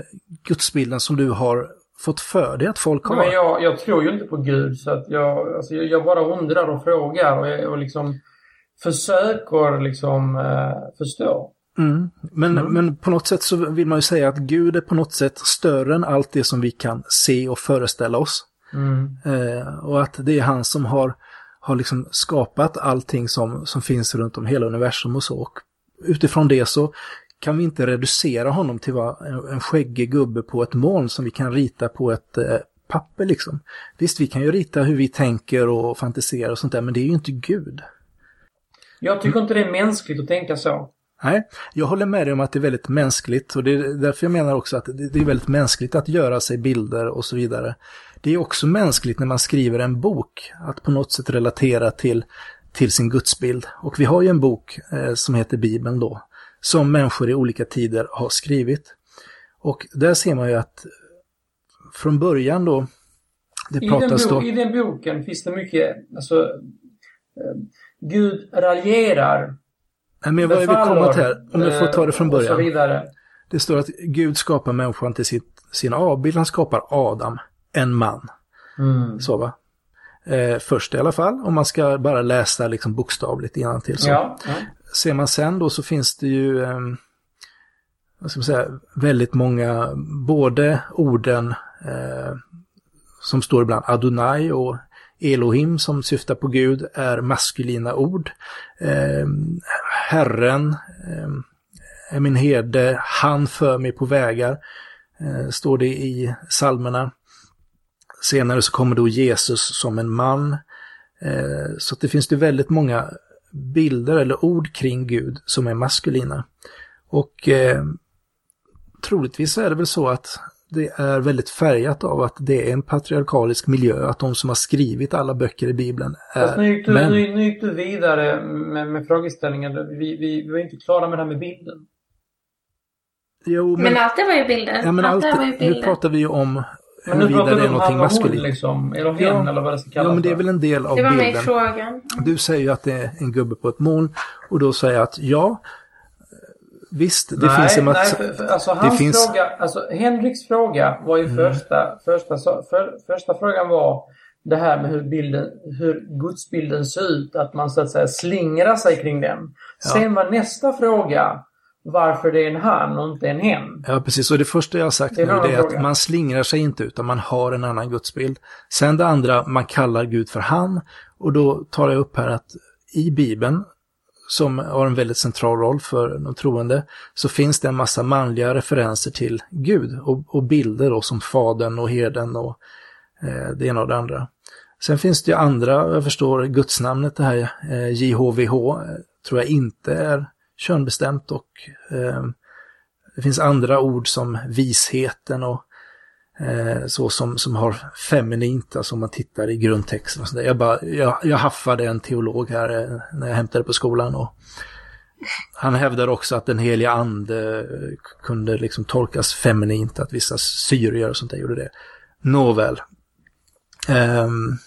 gudsbilden som du har fått för dig att folk har. Men jag, jag tror ju inte på Gud så att jag, alltså jag, bara undrar och frågar och, och liksom försöker liksom eh, förstå. Mm. Men, Mm. men på något sätt så vill man ju säga att Gud är på något sätt större än allt det som vi kan se och föreställa oss. Mm. Eh, och att det är han som har, har liksom skapat allting som, som finns runt om hela universum och så. Och utifrån det så kan vi inte reducera honom till vad en, skäggig gubbe på ett moln som vi kan rita på ett eh, papper liksom. Visst, vi kan ju rita hur vi tänker och fantiserar och sånt där, men det är ju inte Gud. Jag tycker inte det är mänskligt att tänka så. Nej, jag håller med dig om att det är väldigt mänskligt och det är därför jag menar också att det är väldigt mänskligt att göra sig bilder och så vidare. Det är också mänskligt när man skriver en bok att på något sätt relatera till, till sin gudsbild. Och vi har ju en bok eh, som heter Bibeln då, som människor i olika tider har skrivit. Och där ser man ju att från början då, det I den, pratas bo- då... I den boken finns det mycket, alltså eh, Gud raljerar, Nej, men vad är vi komma till här? Om jag får ta det från eh, Och så början. vidare. Det står att Gud skapar människan till sitt, sin avbild. Han skapar Adam, en man. Mm. Så va? Eh, först i alla fall, om man ska bara läsa liksom bokstavligt innantill. Så. Ja, ja. Ser man sen då så finns det ju, eh, vad ska man säga, väldigt många, både orden eh, som står ibland Adonai och Elohim som syftar på Gud är maskulina ord. Eh, herren eh, är min herde, han för mig på vägar, eh, står det i psalmerna. Senare så kommer då Jesus som en man. Eh, så att det finns det väldigt många bilder eller ord kring Gud som är maskulina. Och eh, troligtvis är det väl så att det är väldigt färgat av att det är en patriarkalisk miljö, att de som har skrivit alla böcker i Bibeln Fast nu är gick du, män. nu, nu gick du vidare med, med frågeställningen. Vi, vi, vi var inte klara med det här med bilden. Jo, men, Men allt det var ju bilder. ja, men allt allt, var ju nu bilder. pratar vi ju om Men nu huruvida pratar det är om någonting och hon maskulint. liksom. Eller hen Ja. eller vad det ska kallas Ja, men det är väl en del av det var bilden. frågan. Du säger ju att det är en gubbe på ett moln och då säger jag att ja, visst, det nej, finns en nej, massa... för, för, alltså hans finns- fråga, alltså Henriks fråga var ju Mm. första, första, för, första frågan var det här med hur bilden, hur gudsbilden ser ut, att man så att säga slingrar sig kring den. Sen var nästa fråga varför det är en han och inte en hen. Ja, precis. Och det första jag har sagt Det är nu det är att man slingrar sig inte utan man har en annan gudsbild. Sen det andra, man kallar Gud för han. Och då tar jag upp här att i Bibeln, som har en väldigt central roll för de troende, så finns det en massa manliga referenser till Gud och, och bilder då, som fadern och herden och eh, det ena och det andra. Sen finns det ju andra, jag förstår gudsnamnet det här, eh, JHVH, eh, tror jag inte är könbestämt och eh, det finns andra ord som visheten och eh, så som, som har feminint, alltså om man tittar i grundtexten. Och så där. Jag, bara, jag, jag haffade en teolog här eh, när jag hämtade på skolan och han hävdar också att den heliga ande eh, kunde liksom tolkas feminint, att vissa syrier och sånt där gjorde det. Nåväl. Um...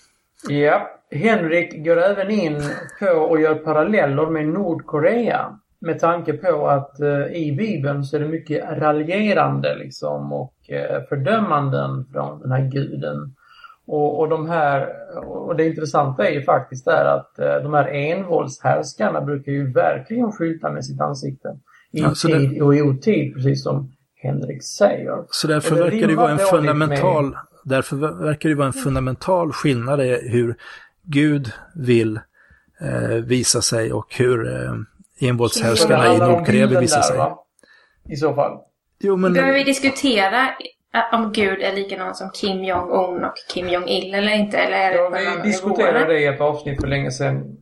Ja, Henrik går även in på och gör paralleller med Nordkorea. Med tanke på att uh, i Bibeln så är det mycket raljerande liksom och uh, fördömanden från den här guden. Och, och de här, och det intressanta är ju faktiskt där att uh, de här envåldshärskarna brukar ju verkligen skylta med sitt ansikte. I ja, tid det... och i otid, precis som Henrik säger. Så därför det verkar det vara en fundamental, med... därför verkar det vara en fundamental skillnad i hur Gud vill eh, visa sig och hur eh, envåldshärskarna i Nordkorea visa sig. Va? I så fall. Jo, men... Behöver vi diskutera om Gud är likadan som Kim Jong-Un och Kim Jong-Il eller inte? Eller är ja, vi diskuterade det i ett avsnitt för länge sedan.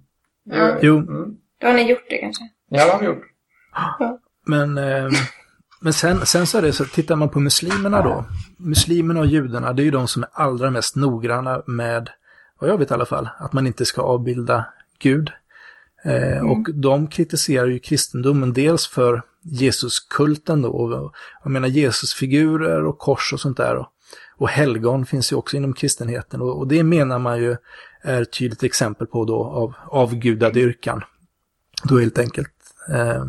Ja. Jo. Mm. Då har ni gjort det kanske? Ja, det har vi gjort. Men, eh, men sen, sen så är det så, tittar man på muslimerna då. Muslimerna och judarna, det är ju de som är allra mest noggranna med, vad jag vet i alla fall, att man inte ska avbilda Gud. Eh, mm. Och de kritiserar ju kristendomen dels för Jesuskulten då. Jag menar Jesusfigurer och kors och sånt där. Och, och helgon finns ju också inom kristenheten. Och, det menar man ju är ett tydligt exempel på då av avgudadyrkan. Då helt enkelt. Eh,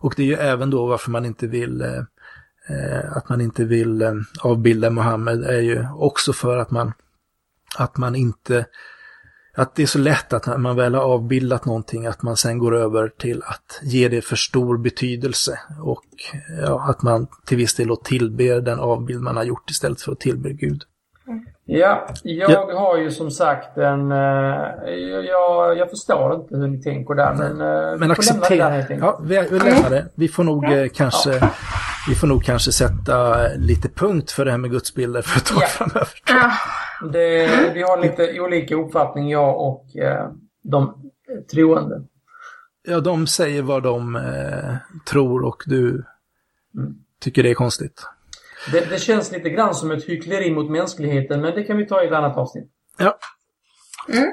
och det är ju även då varför man inte vill eh, att man inte vill avbilda Mohammed är ju också för att man att man inte att det är så lätt att när man väl har avbildat någonting att man sen går över till att ge det för stor betydelse och ja, att man till viss del tillber den avbild man har gjort istället för att tillbe Gud. Ja, jag ja. har ju som sagt en... Uh, jag, jag förstår inte hur ni tänker där men... Uh, men acceptera. Ja, vi, vi lämnar det. Vi får nog ja. kanske... Ja. Vi får nog kanske sätta lite punkt för det här med gudsbilder för ett tag ja. framöver. Det, vi har lite olika uppfattning jag och eh, de troende. Ja, de säger vad de eh, tror och du mm. tycker det är konstigt. Det, det, känns lite grann som ett hyckleri mot mänskligheten, men det kan vi ta i ett annat avsnitt. Ja. Mm.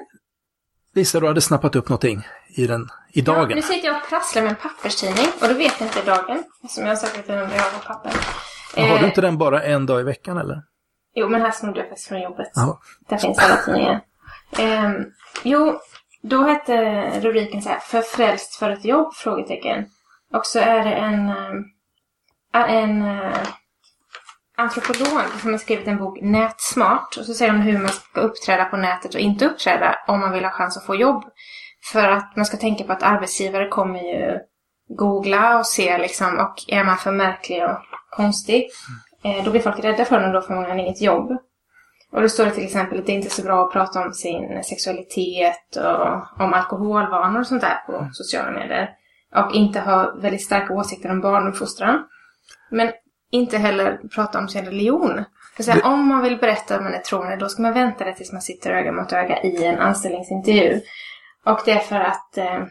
Lisa, du hade snappat upp någonting i, den, i dagen. Ja, nu sitter jag och prasslar med en papperstidning och då vet jag inte dagen. Eftersom jag har sagt att jag har papper. Men har du inte den bara en dag i veckan eller? Jo, men här snodde jag faktiskt från jobbet. Ja. Där finns alla tidningar. Um, jo, då hette rubriken så här, Förfrälst för ett jobb? Frågetecken. Och så är det en, en uh, antropolog som har skrivit en bok, Nätsmart. Och så säger hon hur man ska uppträda på nätet och inte uppträda om man vill ha chans att få jobb. För att man ska tänka på att arbetsgivare kommer ju googla och se liksom, och är man för märklig och konstig Eh, då blir folk rädda för och då får man inget jobb. Och då står det till exempel att det inte är så bra att prata om sin sexualitet och om alkoholvanor och sånt där på mm. sociala medier. Och inte ha väldigt starka åsikter om barnuppfostran. Men inte heller prata om sin religion. För här, Om man vill berätta att man är troende då ska man vänta det tills man sitter öga mot öga i en anställningsintervju. Och det är för att eh,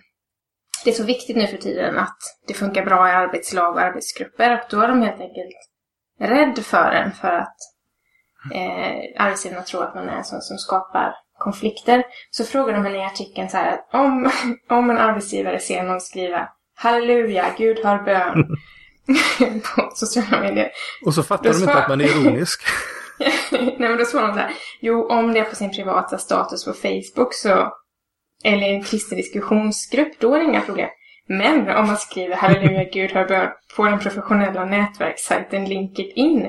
det är så viktigt nu för tiden att det funkar bra i arbetslag och arbetsgrupper. Och då är de helt enkelt rädd för en för att eh, arbetsgivarna tror att man är en sån som skapar konflikter. Så frågar de henne i artikeln så här att om, om en arbetsgivare ser någon skriva Halleluja, Gud har bön på sociala medier. Och så fattar de inte att man är ironisk. Nej men då svarar de så här. Jo, om det är på sin privata status på Facebook så eller en kristen diskussionsgrupp, då är det inga problem. Men om man skriver halleluja Gud har bön på den professionella nätverkssajten LinkedIn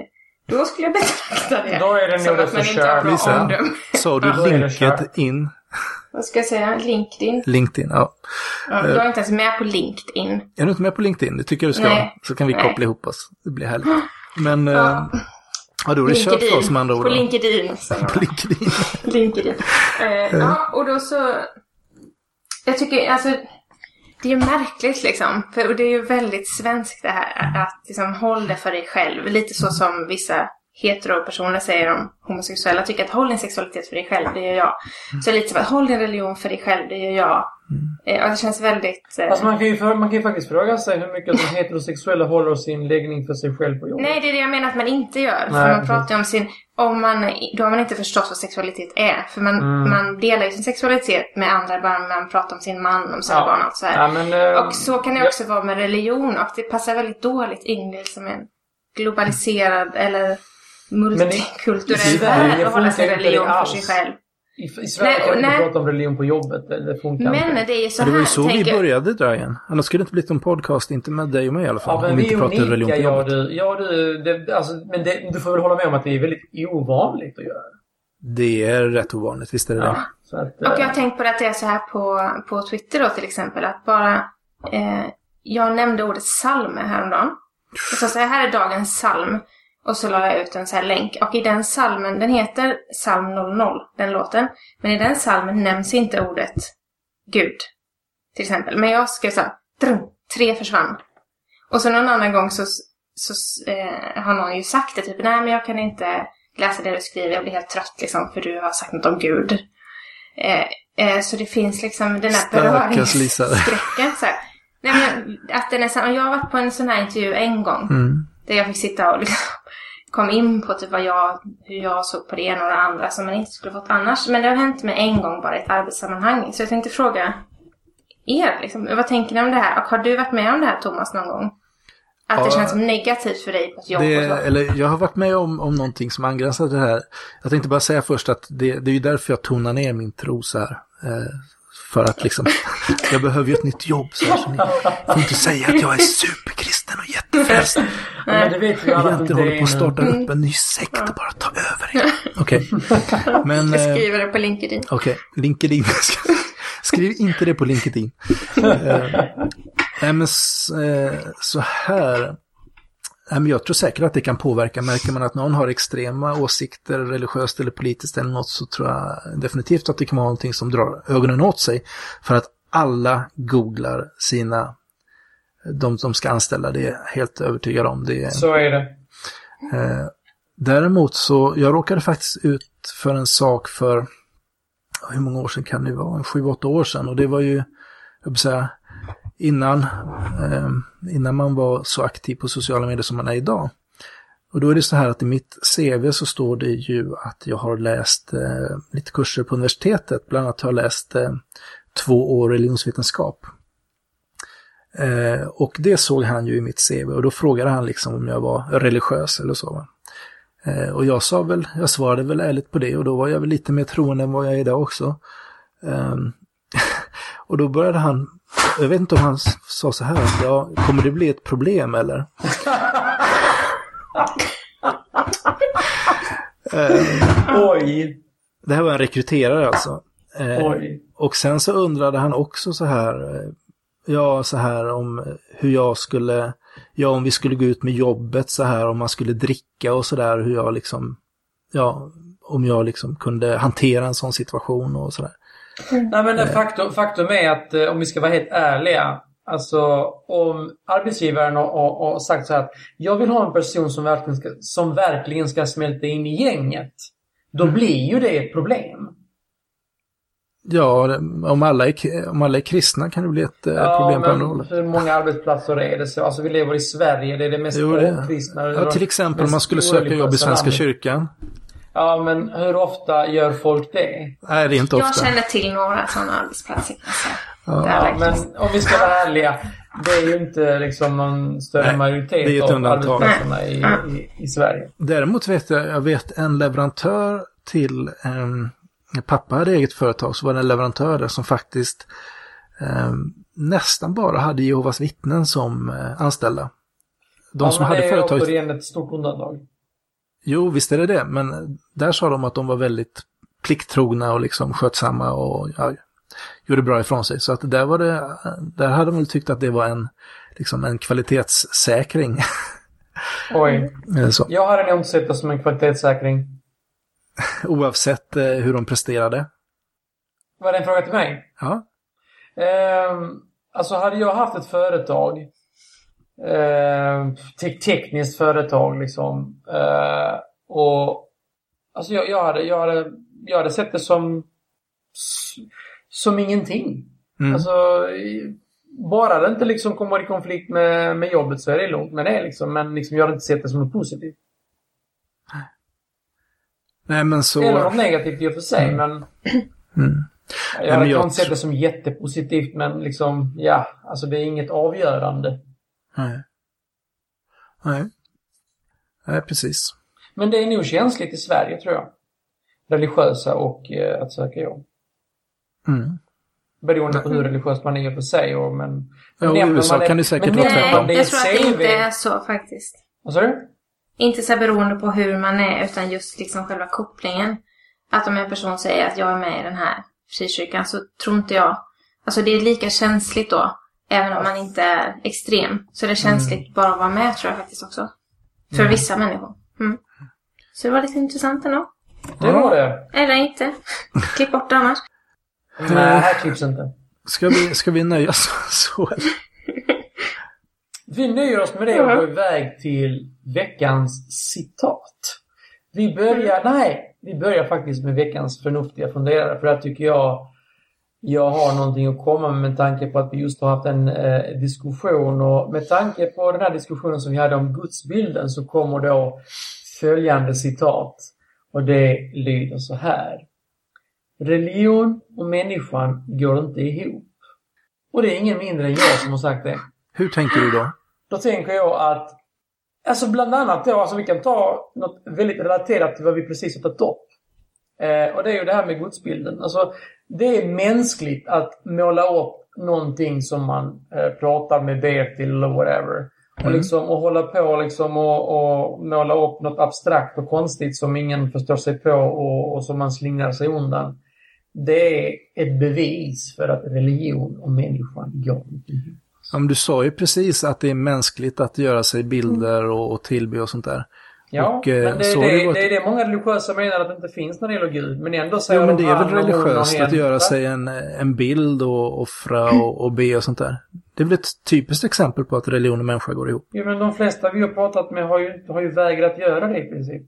då skulle jag betrakta det då är det som att man inte har bra Lisa, omdöme. Sa du LinkedIn? Vad ska jag säga? LinkedIn? LinkedIn, ja. ja du är inte ens med på LinkedIn. Är du inte med på LinkedIn? Det tycker jag du ska Nej. Så kan vi koppla Nej. ihop oss. Det blir härligt. Men... Ja. Eh, ja, då är det kört för oss med andra ord. På LinkedIn. på LinkedIn. LinkedIn. Uh, ja, och då så... Jag tycker, alltså det är ju märkligt liksom. För det är ju väldigt svenskt det här att liksom håll det för dig själv. Lite så som vissa heteropersoner säger om homosexuella tycker att håll din sexualitet för dig själv, det gör jag. Så lite som att håll din religion för dig själv, det gör jag. Eh, och det känns väldigt... Eh, Alltså man kan, ju, man kan ju faktiskt fråga sig hur mycket de heterosexuella håller sin läggning för sig själv på jobbet. Nej, det är det jag menar att man inte gör. Nej, för man precis. pratar ju om sin... Om man, då har man inte förstått vad sexualitet är. För man, Mm. man delar ju sin sexualitet med andra bara man pratar om sin man, om sina Ja. barn och allt så här. Ja, men, eh, Och så kan det ja. också vara med religion och det passar väldigt dåligt in i liksom en globaliserad eller multikulturell Sverige värld att hålla det religion för sig själv. I, I Sverige Nej, kan vi inte nej. prata om religion på jobbet. Det funkar Men inte. det är ju så det var ju här, så vi tänker- började Dragen. Annars skulle det inte blivit en podcast, inte med dig och mig i alla fall. Ja, men om vi vi inte är pratar religion på ja jobbet. du. Ja, du det, alltså, men det, du får väl hålla med om att det är väldigt ovanligt att göra. Det är rätt ovanligt, visst är det Ja, det? att, Och jag eh, har tänkt på det att det är så här på, på Twitter då till exempel. Att bara... Eh, jag nämnde ordet psalm häromdagen. Jag sa så här, här är dagens psalm. Och så la jag ut en så här länk. Och i den psalmen, den heter psalm 00, den låten. Men i den psalmen nämns inte ordet Gud. Till exempel. Men jag skrev så här, tre försvann. Och så någon annan gång så, så eh, har någon ju sagt det, typ nej men jag kan inte läsa det du skriver, jag blir helt trött liksom för du har sagt något om Gud. Eh, eh, så det finns liksom den här beröringsskräcken. Så här. Nej, men att den är så, jag har varit på en sån här intervju en gång. Mm. Där jag fick sitta och liksom kom in på typ vad jag, hur jag såg på det ena och det andra som man inte skulle fått annars. Men det har hänt mig en gång bara i ett arbetssammanhang. Så jag tänkte fråga er, liksom, vad tänker ni om det här? Och har du varit med om det här Thomas någon gång? Att det Ja. känns som negativt för dig på ett jobb Det, eller jag har varit med om, om någonting som angränsar till det här. Jag tänkte bara säga först att det, det är ju därför jag tonar ner min tro så här. Eh, för att liksom, jag behöver ju ett nytt jobb. Så, här, så ni får inte säga att jag är superkristen och jättefrälst. ja, men det vet vi alla inte håller på att är starta Mm. upp en ny sekt och bara ta över. Okej. Men... Jag eh, skriver det på LinkedIn. Okej, LinkedIn. Skriv inte det på LinkedIn. Eh, Nej, men eh, så här. Men jag tror säkert att det kan påverka. Märker man att någon har extrema åsikter, religiöst eller politiskt eller något, så tror jag definitivt att det kan vara någonting som drar ögonen åt sig. För att alla googlar sina, de som ska anställa, det är jag helt övertygad om. Det är, Så är det. Eh, däremot så, jag råkade faktiskt ut för en sak för, hur många år sedan kan det vara? En Sju, åtta år sedan. Och det var ju, jag vill säga, innan, eh, innan man var så aktiv på sociala medier som man är idag. Och då är det så här att i mitt CV så står det ju att jag har läst eh, lite kurser på universitetet. Bland annat har jag läst eh, två år religionsvetenskap. Eh, och det såg han ju i mitt CV och då frågade han liksom om jag var religiös eller så. Eh, och jag sa väl, jag svarade väl ärligt på det och då var jag väl lite mer troende än vad jag är idag också. Ehm, och då började han, jag vet inte om han sa så här, att, ja, kommer det bli ett problem eller? Eh, Oj, det här var en rekryterare alltså. Eh, oj. Och sen så undrade han också så här, eh, ja så här om hur jag skulle, ja om vi skulle gå ut med jobbet så här, om man skulle dricka och så där, hur jag liksom, ja, om jag liksom kunde hantera en sån situation och så där. Nej men faktum, faktum är att eh, om vi ska vara helt ärliga. Alltså om arbetsgivaren har, sagt så här att jag vill ha en person som verkligen ska, som verkligen ska smälta in i gänget. Då blir ju det ett problem. Ja, om alla är, om alla är kristna kan det bli ett eh, problem på andra men hållet. hur många arbetsplatser är det så? Alltså vi lever i Sverige, det är det mest Jo, det- avkristna. Ja, till exempel om man skulle söka jobb i Svenska kyrkan. Ja, men hur ofta gör folk det? Nej, det är inte Jag ofta. känner till några sådana arbetsplatser. jag. Ja. Ja, men om vi ska vara ärliga. Det är ju inte liksom någon större Nej, majoritet det är ett av undantag. arbetsplatserna i, i, i Sverige. Däremot vet jag, jag vet en leverantör till, um, pappa hade eget företag, så var det en leverantör där som faktiskt ehm, nästan bara hade Jehovas vittnen som eh, anställda. De ja, som hade det är företaget, återigen ett stort undantag. Jo visst är det det, men där sa de att de var väldigt plikttrogna och liksom skötsamma och ja, gjorde bra ifrån sig. Så att där var det, där hade de väl tyckt att det var en, liksom en kvalitetssäkring. Oj. Eller så. Jag hade nog inte sett det som en kvalitetssäkring. Oavsett eh, hur de presterade. Var det en fråga till mig? Ja, Ehm, alltså hade jag haft ett företag, ehm, te- tekniskt företag liksom, eh, Och alltså jag, jag, hade, jag, hade, jag hade sett det som som ingenting. Mm. Alltså, bara det inte liksom kommer i konflikt med, med jobbet så är det lugnt med det liksom. Men liksom, jag hade inte sett det som något positivt. Nej, men så... Eller något negativt i och för sig, men... Mm. Jag men hade jag inte sett det som jättepositivt, men liksom, ja, alltså det är inget avgörande. Nej. Nej. Nej, precis. Men det är nog känsligt i Sverige, tror jag. Religiösa och eh, att söka jobb. Mm. Beroende på hur religiös man är för sig. Och, men, Ja, och i USA kan det säkert men vara tvärtom. Nej, jag tror att det inte är så faktiskt. Vad sa du? Inte så beroende på hur man är, utan just liksom själva kopplingen. Att om en person säger att jag är med i den här frikyrkan så tror inte jag... Alltså det är lika känsligt då, även om man inte är extrem. Så det är känsligt bara att vara med tror jag faktiskt också. För vissa människor. Mm. Så det var lite intressant ändå. Det var det. Eller inte. Klipp bort det annars. Nej, här klipps inte. Ska vi, ska vi nöja oss så? Vi nöjer oss med det och går iväg till veckans citat. Vi börjar, nej, vi börjar faktiskt med veckans förnuftiga funderare för där tycker jag jag har någonting att komma med med tanke på att vi just har haft en eh, diskussion och med tanke på den här diskussionen som vi hade om gudsbilden så kommer då följande citat och det lyder så här. Religion och människan går inte ihop. Och det är ingen mindre än jag som har sagt det. Hur tänker du då? Då tänker jag att, alltså bland annat då, alltså vi kan ta något väldigt relaterat till vad vi precis har tagit upp. Eh, och det är ju det här med gudsbilden. Alltså, det är mänskligt att måla upp någonting som man eh, pratar med ber till eller whatever. Och, Mm. liksom, och hålla på liksom och, och måla upp något abstrakt och konstigt som ingen förstår sig på och, och som man slingrar sig undan. Det är ett bevis för att religion och människan går inte ihop. Ja, men du sa ju precis att det är mänskligt att göra sig bilder och, och tillbe och sånt där. Ja, Och, eh, men det, så det, det det, varit- är det många religiösa menar att det inte finns när det gäller Gud. Men ändå säger Jo, men de det är väl religiöst att göra sig en, en bild och offra och, och be och sånt där. Det är väl ett typiskt exempel på att religion och människa går ihop. Jo, men de flesta vi har pratat med har ju, har ju vägrat göra det i princip.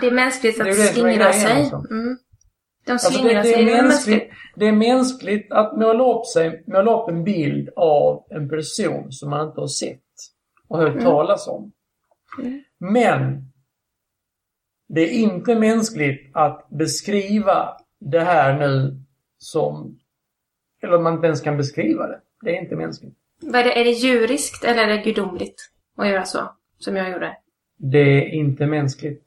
Det är mänskligt Det är att det är slingra sig. alltså. Mm. De Alltså det, slingrar det, sig. är Det är mänskligt, mänskligt. det är mänskligt att måla upp, sig, måla upp en bild av en person som man inte har sett och hört Mm. talas om. Men det är inte mänskligt att beskriva det här nu som... Eller att man inte ens kan beskriva det. Det är inte mänskligt. Vad är, det, är det djuriskt eller är det gudomligt att göra så? Som jag gjorde. Det är inte mänskligt.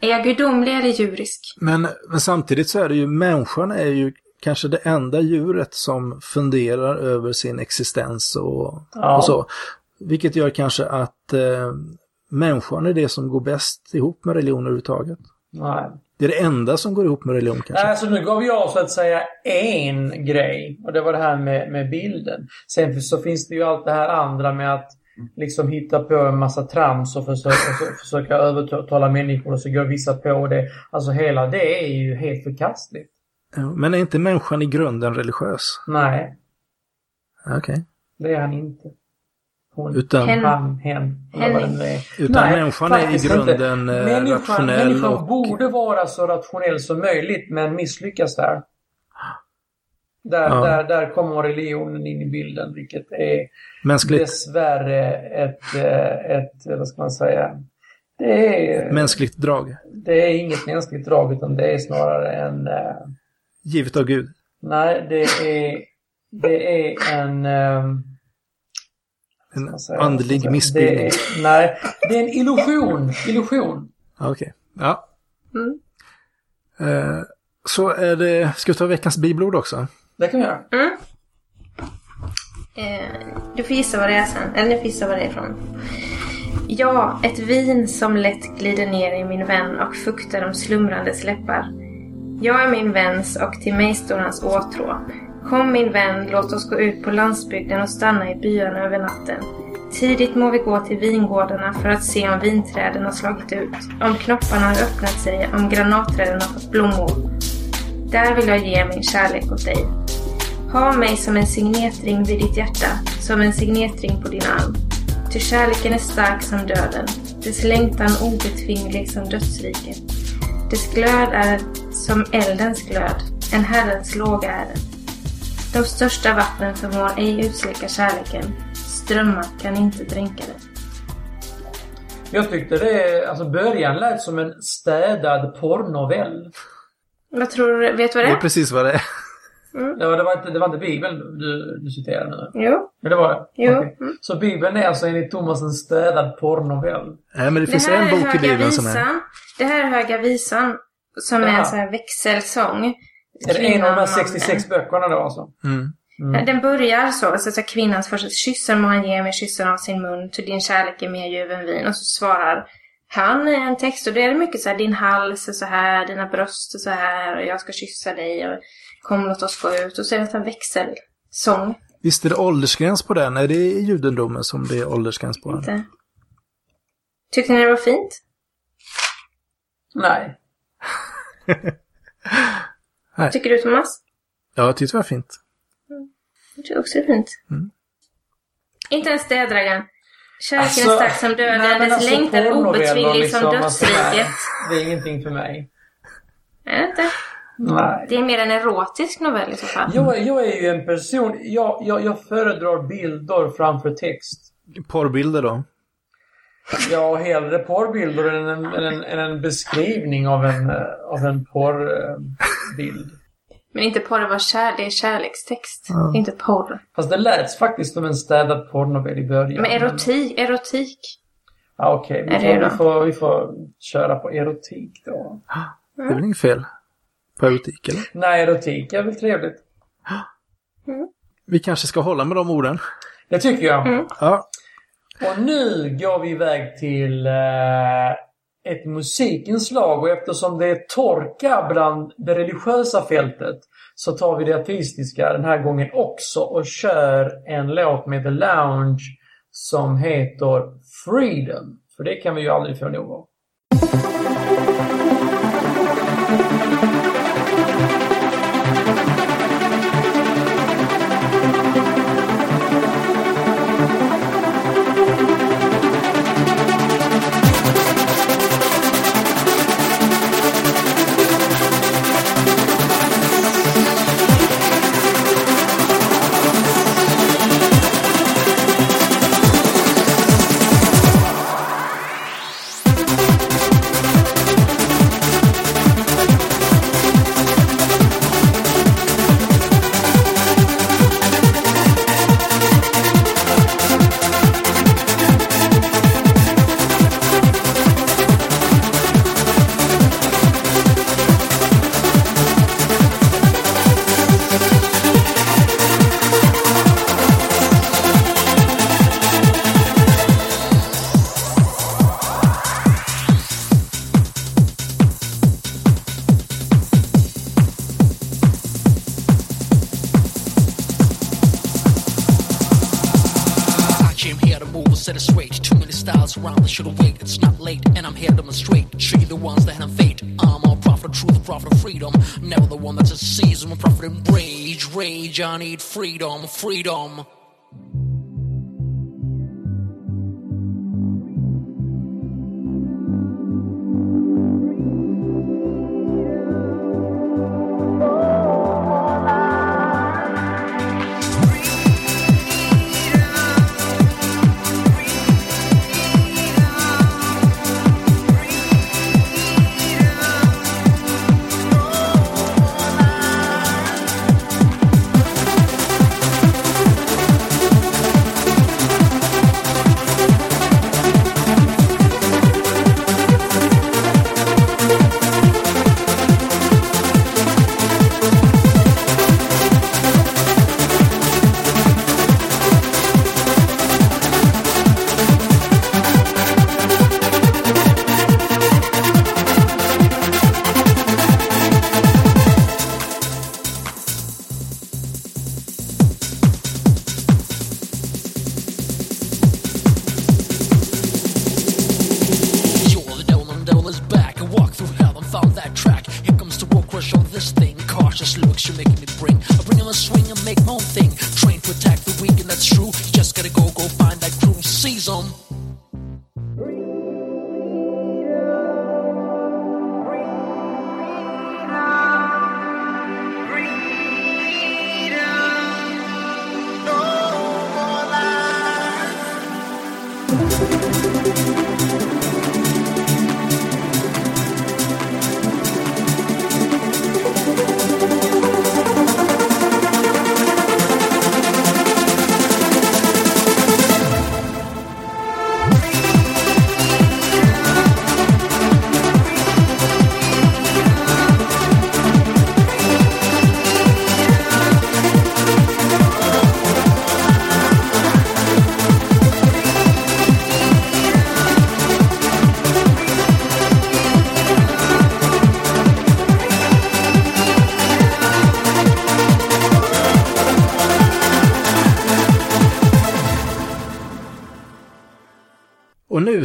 Är jag gudomlig eller djurisk? Men, men samtidigt så är det ju, människan är ju kanske det enda djuret som funderar över sin existens och, Ja. och så. Vilket gör kanske att eh, människan är det som går bäst ihop med religion överhuvudtaget. Nej. Det är det enda som går ihop med religion kanske. Nej, så nu gav jag så att säga en grej och det var det här med, med bilden. Sen så finns det ju allt det här andra med att liksom hitta på en massa trams och försöka, och försöka övertala människor och så går vissa på det. Alltså hela det är ju helt förkastligt. Men är inte människan i grunden religiös? Nej, Okej. det är han inte. Hon, Utan, Hen. han, hen, eller vad det nu är. utan Nej, människan är i grunden inte. eh, Människan, rationell människan och... borde vara så rationell som möjligt men misslyckas där. Där, Ja. där, där kommer religionen in i bilden vilket är Mänskligt, dessvärre ett, eh, ett, vad ska man säga, det är, mänskligt drag. det är inget mänskligt drag utan det är snarare en, eh, Givet av Gud. nej det är, det är en, En säger andlig missbildning. Det är, nej, det är en illusion, illusion. Okej. Ja. Mm. Eh, så är det, ska vi ta veckans bibelord också? Det kan vi göra. Mm. Eh, du får gissa vad det är sen. Eller ni får gissa vad det är ifrån. Ja, ett vin som lätt glider ner i min vän och fuktar de slumrandes läppar. Jag är min väns och till mig står hans åtrå. Kom min vän, låt oss gå ut på landsbygden och stanna i byarna över natten. Tidigt må vi gå till vingårdarna för att se om vinträden har slagit ut, om knopparna har öppnat sig, om granatträden har fått blommor. Där vill jag ge min kärlek åt dig. Ha mig som en signetring vid ditt hjärta, som en signetring på din arm. Ty kärleken är stark som döden. dess längtan obetvinglig som dödsriket. Dess glöd är som eldens glöd, en Herrens låga är den. De största vattnen förmår ej utsläcka kärleken, strömmar kan inte dränka den. Jag tyckte det, alltså början lät som en städad porrnovell. Vad tror du, vet du vad det Det är är? precis vad det är. Ja, det var inte, det var inte Bibeln du, du citerade nu? Jo, Men det var det? Jo. Okej. Så Bibeln är alltså enligt Thomas en städad porrnovell? Nej, men det det finns här en är bok i Höga Bibeln som är... Visan. Det här är Höga Visan, som är Jaha. en sån här växelsång. Är det en av de här Kvinnan, 66 böckerna då alltså? Mm. mannen. Den börjar så, alltså, så kvinnans första kyssen må han ge mig kyssen av sin mun, till din kärlek är mer ljuv än vin. Och så svarar han i en text och det är mycket så här, din hals är så här, dina bröst är så här och jag ska kyssa dig och kom låt oss gå ut. Och så är det en växelsång. Visst är det åldersgräns på den? Är det i judendomen som det är åldersgräns på den? Inte. Tyckte ni det var fint? Nej. Tycker du Thomas? Ja, jag tyckte det var fint. Jag tycker också det är fint. Mm. Inte ens det, Dragan. Kärleken Alltså, är stark som döden, nej, dess alltså, längtan obetvinglig liksom, som alltså, dödsriket. nej, Det är ingenting för mig. Är det inte? Nej. Det är mer en erotisk novell i så fall. Jag, är- jag är ju en person, jag, jag, jag föredrar bilder framför text. Porrbilder då? Har hellre porrbilder än en, än en, än en beskrivning av en, eh, av en porrbild. Men inte porr, det, var kär, det är kärlekstext. Ja. Inte porr. Fast det lät faktiskt som en städad porrnovell i början. Men erotik, erotik. Ja, Okej, Är vi, vi, får, vi får köra på erotik då. Det är väl inget fel på erotik, eller? Nej, erotik är väl trevligt. Vi kanske ska hålla med de orden. Det tycker jag. Mm. Ja, Och nu går vi iväg till eh, ett musikinslag och eftersom det är torka bland det religiösa fältet så tar vi det artistiska den här gången också och kör en låt med The Lounge som heter Freedom. För det kan vi ju aldrig få nog av. Rage, I need freedom, freedom.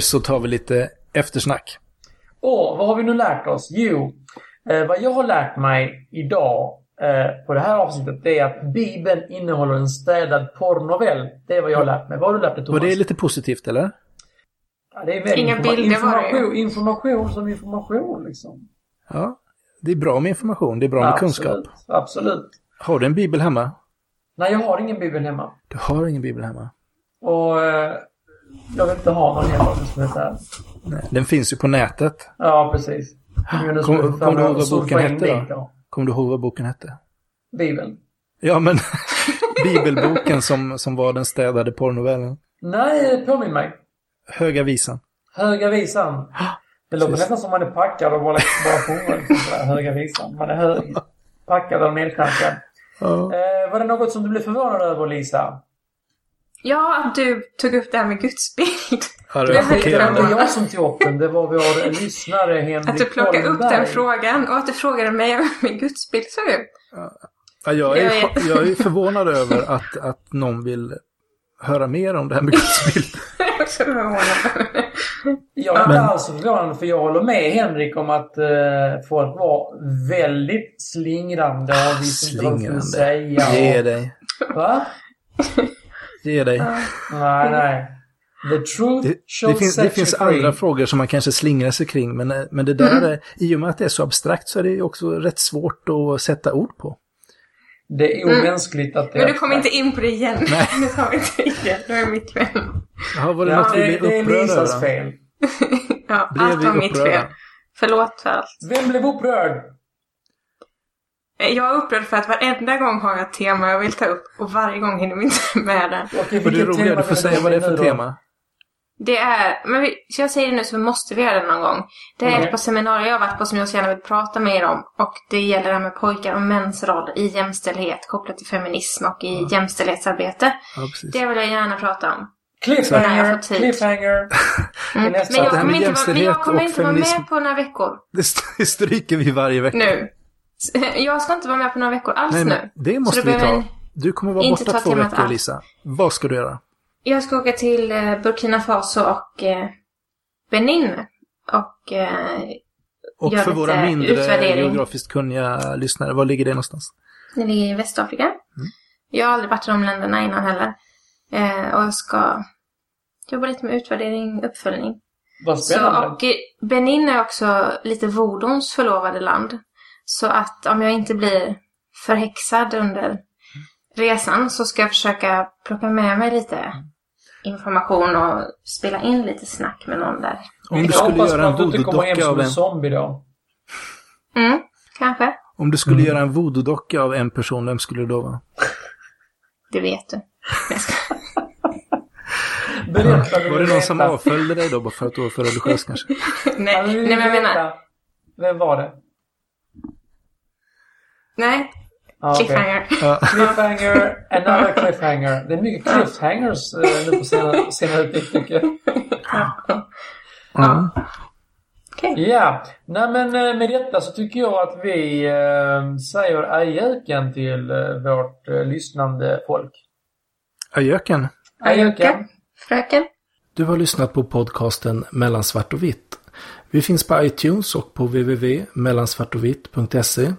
Så tar vi lite eftersnack. Och vad har vi nu lärt oss? Jo, eh, vad jag har lärt mig idag eh, på det här avsnittet det är att Bibeln innehåller en städad porrnovell. Det är vad jag har lärt mig. Vad har du lärt dig Thomas? Och det är lite positivt, eller? ja, det är väl Inga informa- bilder var det information, information som information liksom. Ja. Det är bra med information, det är bra med kunskap. Absolut. Absolut. Har du en bibel hemma? Nej, jag har ingen bibel hemma. Du har ingen bibel hemma. Och eh, jag vill inte ha någon hemma som heter här. Nej. Den finns ju på nätet. Ja, precis. Nu Kom- ska vi kom du ihåg vad boken hette då? Kommer du ihåg vad boken hette? Bibeln. Ja, men bibelboken som, som var den städade porrnovellen. Nej, påminn mig. Höga visan. Höga visan. Det låter nästan som man är packad och bara, sådär, Höga visan. Man är hög, packad och nedknackad. Ja. Eh, var det något som du blev förvånad över, Lisa? Ja, att du tog upp det här med gudsbild. Ja, det Det var inte jag som tog upp den, det var vår lyssnare Henrik Att du plockade upp den Holmberg. frågan och att du frågade mig om min gudsbild såg ut. Ja, jag, är, Jag är förvånad över att, att någon vill höra mer om det här med gudsbild. Jag är inte alls förvånad för jag håller med Henrik om att eh, folk var väldigt slingrande och visste inte vad de skulle Slingrande. säga. Ge dig. va? Ge dig. Nej, nej. The truth Det, shall det finns, set det finns andra frågor som man kanske slingrar sig kring, men, eh, men det där är, i och med att det är så abstrakt så är det också rätt svårt att sätta ord på. Det är omänskligt att det Men du kommer inte in på det igen. Nej. Nu tar vi inte det igen. Det är mitt fel. Jaha, var det Ja, något vi det, blev det är upprörda Lisas fel. Ja, Blev allt vi var mitt upprörda? fel. Förlåt för allt. Vem blev upprörd? Jag är upprörd för att varenda gång har jag ett tema jag vill ta upp och varje gång hinner vi inte med det. Okej, Och det är tema du får säga vad det är för tema. Det är, men vi, så jag säger det nu så måste vi göra det någon gång. Det är Okej. ett par seminarier jag har varit på som jag så gärna vill prata med er om. Och det gäller det här med pojkar och mäns roll i jämställdhet kopplat till feminism och i jämställdhetsarbete. Ja. Det vill jag gärna prata om. Cliffhanger, cliffhanger. Mm. Men jag kommer inte, vara, men jag kommer inte vara med på några veckor Det st- stryker vi varje vecka. nu. Jag ska inte vara med på några veckor alls Nej, nu. men det måste Så vi ta. Du kommer vara inte borta ta två veckor, alls. Lisa. Vad ska du göra? Jag ska åka till eh, Burkina Faso och eh, Benin. Och eh, Och för lite våra mindre utvärdering. geografiskt kunniga lyssnare, var ligger det någonstans? det ligger i Västafrika. Jag har aldrig varit i de länderna innan heller. Och jag ska jobba lite med utvärdering, uppföljning. Vad Så, spännande. och eh, Benin är också lite vodons förlovade land. Så att om jag inte blir förhäxad under resan så ska jag försöka plocka med mig lite information och spela in lite snack med någon där. Om du Jag skulle göra en voodoo-docka som av en zombie då. Mm, kanske. om du skulle göra en voodoo-docka av en person, vem skulle det då vara? Det vet du. Berätta Var du det någon som avföljde dig då bara för att du var för religiös kanske? nej, nej, men jag menar... Vem var det? Nej, Ah, cliffhanger. Ja. Cliffhanger, another cliffhanger. Det är mycket cliffhangers eh, nu på senare, senare tid tycker jag. Ja. Ja, nej men eh, med detta så tycker jag att vi eh, säger ajöken till eh, vårt eh, lyssnande folk. Ajöken. Ajöken. Fröken. Du har lyssnat på podcasten Mellan svart och vitt. Vi finns på iTunes och på www.mellansvartovitt.se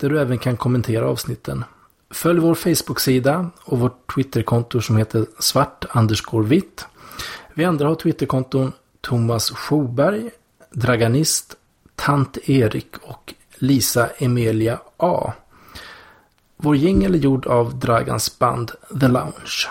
där du även kan kommentera avsnitten. Följ vår Facebook-sida och vårt Twitterkonto som heter svart vitt. Vi andra har Twitterkonton Thomas Schoberg, Draganist, Tant Erik och Lisa Emilia A. Vår jingel är gjord av Dragans band The Lounge.